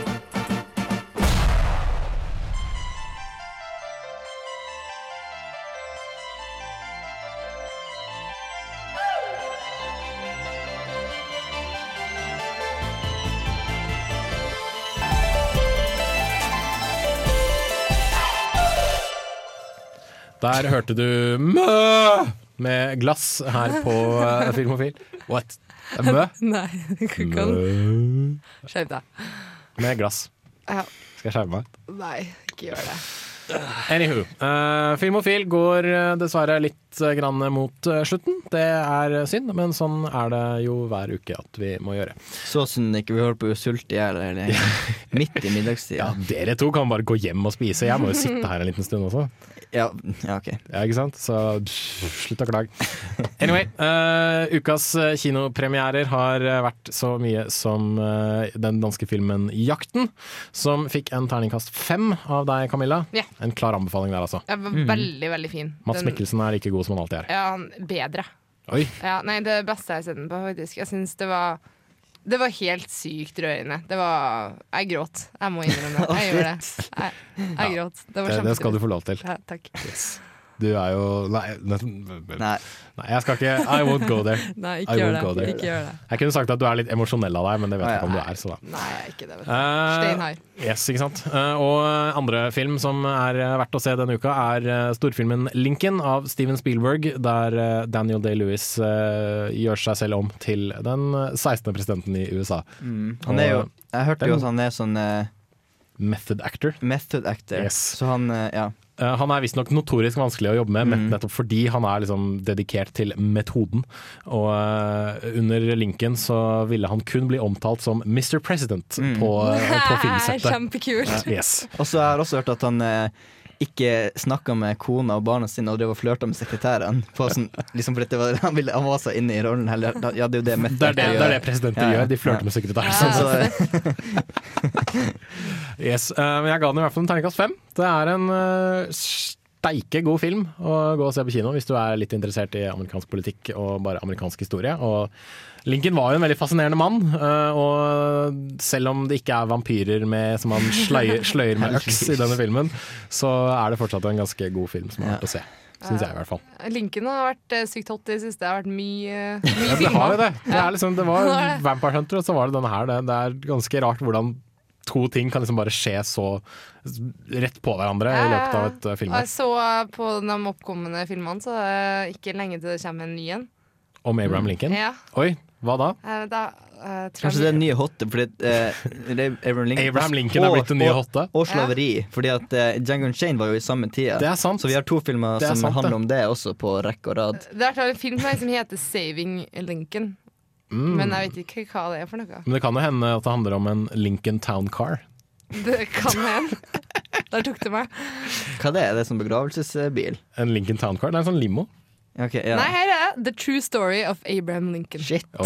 Der hørte du Mø med glass her på eh, Filmofil. What? Er Mø? Nei, du kan Mø. Skjerp deg. Med glass. Ja. Skal jeg skjerme meg? Nei, ikke gjør det. Anywho. Uh, Filmofil går eh, dessverre litt eh, grann mot eh, slutten. Det er synd, men sånn er det jo hver uke at vi må gjøre. Så synd ikke vi holder på å sulte i hjel midt i middagstida. Ja, dere to kan bare gå hjem og spise. Jeg må jo sitte her en liten stund også. Ja, ja, ok. Ja, ikke sant? Så pff, slutt å klage. Anyway, uh, ukas eh, kinopremierer har eh, vært så mye som uh, den danske filmen 'Jakten', som fikk en terningkast fem av deg, Camilla. Ja. En klar anbefaling der, altså. Ja, veldig, veldig, veldig fin. Mats Mikkelsen er like god som han alltid er. Ja, bedre. Oi. Ja, nei, det beste jeg har sett den på, faktisk. Jeg syns det var Det var helt sykt rørende. Det var Jeg gråt. Jeg må innrømme. Jeg gjør det. Jeg, jeg gråt. Det var kjempefint. det skal du få lov til. Ja, takk. Du er jo Nei, nei, nei jeg skal ikke I won't go there. Nei, ikke gjør det. go there. Ikke gjør det. Jeg kunne sagt at du er litt emosjonell av deg, men det vet jeg ikke om du er. Så da. Nei, ikke det. vet du. Uh, Steinhard. Yes, ikke sant. Uh, og andre film som er eh, verdt å se denne uka, er eh, storfilmen 'Lincoln' av Steven Spielberg, der eh, Daniel Day-Lewis uh, gjør seg selv om til den eh, 16. presidenten i USA. Mm. Han er jo Jeg hørte jo Den- at han er sånn uh, Method actor. method actor. Yes. Så han, eh, ja. Eh, Han er visstnok notorisk vanskelig å jobbe med, Mm. nettopp fordi han er liksom dedikert til metoden. Og eh, under Lincoln så ville han kun bli omtalt som Mr. President på, eh, på filmsettet. Kjempekult. Yes. Og så har jeg også hørt at han ikke snakka med kona og barna sine og drev og flørta med sekretæren. På sånn, liksom fordi det var, han, ville, han var så inne i rollen. Heller. Ja, det er jo det method Det det, det, er det presidenter Ja, ja. gjør, de flørter med sekretæren. Sånn, så- Yes, men jeg ga den i hvert fall en terningkast fem. Det er en uh, steike god film å gå og se på kino hvis du er litt interessert i amerikansk politikk og bare amerikansk historie. Og Lincoln var jo en veldig fascinerende mann, eh, og selv om det ikke er vampyrer med, som han sløyer, sløyer med øks i denne filmen, så er det fortsatt en ganske god film som er verdt å se. Syns jeg i hvert fall. Lincoln har vært eh, sykt hot i det siste. Det har vært mye, mye Ja, det har jo det. Det, er liksom, det var. Vampire Hunter, og så var det denne her. Det, det er ganske rart hvordan to ting kan liksom bare skje så rett på hverandre i løpet av et film. Jeg så eh, på de oppkommende filmene, så det er ikke lenge til det kommer en ny en. Om Abraham Lincoln. Ja. Oi, hva da? Eh, Da, eh, Kanskje det er den nye hotte, fordi eh, Abraham Lincoln, Abraham Lincoln er blitt den nye hotte. Og slaveri. Fordi at uh, Django Unchained var jo i samme tida. Det er sant. Så vi har to filmer er som sant, handler det. om det også, på rekke og rad. Det er en film som heter 'Saving Lincoln'. Mm. Men jeg vet ikke hva det er for noe. Men det kan jo hende at det handler om en Lincoln Town Car. Det kan hende. Der tok det meg. Hva er det? Er det sånn begravelsesbil? En Lincoln Town Car? Det er en sånn limo. Ok, ja. Nei, her er 'The True Story of Abraham Lincoln'. Shit. Oh.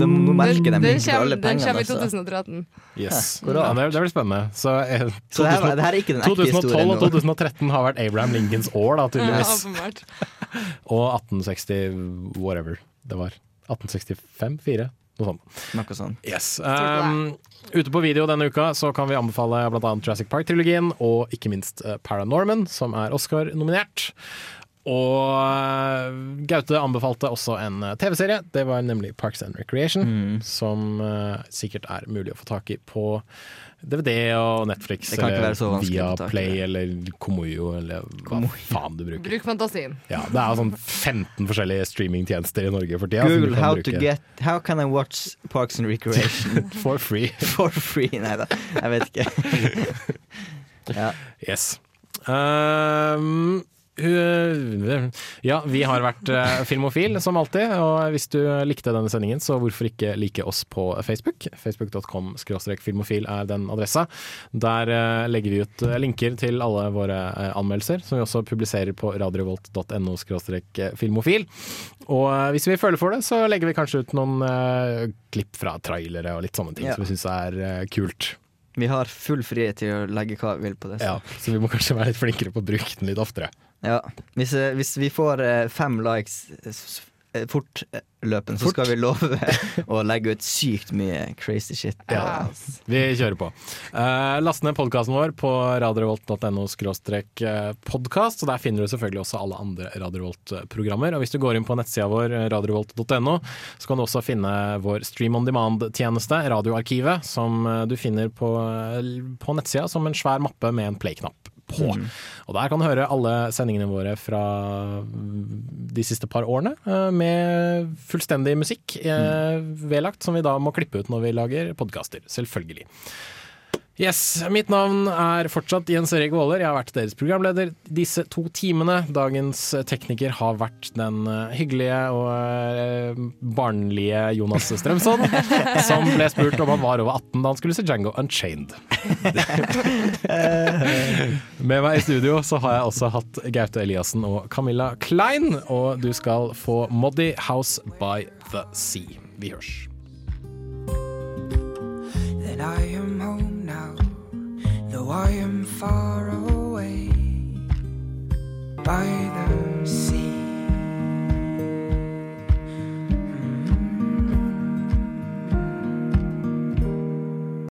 De nå merker Den, den, ikke alle kommer, den kommer i Altså. 2013. Yes. Hæ, Ja, det, det blir spennende. Så, eh, Så det her- det her er ikke den 2012 og 2013 har vært Abraham Lincolns år, da, tydeligvis. Og 1860 whatever det var. 1865? 4? Noe sånt. Noe sånt. Yes. Um, ute på video denne uka så kan vi anbefale bl.a. Jurassic Park-trilogien og ikke minst eh, Paranorman, som er Oscar-nominert. Og eh, Gaute anbefalte også en eh, TV-serie. Det var nemlig Parks and Recreation, Mm. som uh, sikkert er mulig å få tak i på DVD og Netflix eller Viaplay det. eller Komoyo eller hva faen du bruker. Bruk fantasien. Ja, det er sånn 15 forskjellige streamingtjenester i Norge for tida. Google how bruke to get How can I watch Parks and Recreation for free. for free? Nei da, jeg vet ikke. ja. Yes. Um, uh, ja, vi har vært uh, Filmofil som alltid, og hvis du likte denne sendingen, så hvorfor ikke like oss på Facebook? Facebook.com filmofil er den adressa. Der uh, legger vi ut linker til alle våre anmeldelser, som vi også publiserer på radiovolt.no filmofil. Og hvis vi føler for det, så legger vi kanskje ut noen klipp fra trailere og litt sånne ting Ja. som vi syns er kult. Vi har full frihet til å legge hva vi vil på det. så. Ja, så vi må kanskje være litt flinkere på å bruke den litt oftere. Ja. Hvis, eh, hvis vi får eh, fem likes eh, fortløpende, så skal vi love å legge ut sykt mye crazy shit. Ja, vi kjører på. Uh, last ned podkasten vår på radiorevolt.no podkast. Der finner du selvfølgelig også alle andre Radio Revolt-programmer. Og hvis du går inn på nettsida vår, radiorevolt.no, så kan du også finne vår Stream on Demand-tjeneste, Radioarkivet, som du finner på, på nettsida som en svær mappe med en play-knapp på. Mm. Og der kan du høre alle sendingene våre fra de siste par årene, eh, med fullstendig musikk mm. vedlagt, som vi da må klippe ut når vi lager podkaster. Selvfølgelig. Yes, Mitt navn er fortsatt Jens Erik Våler. Jeg har vært deres programleder disse to timene. Dagens tekniker har vært den eh, hyggelige og eh, barnlige Jonas Strømsson, som ble spurt om han var over 18 da han skulle se Django Unchained. Med meg i studio så har jeg også hatt Gaute Eliassen og Camilla Klein, og du skal få Moddy House by the Sea. Vi hørs. that I am home though I am far away by the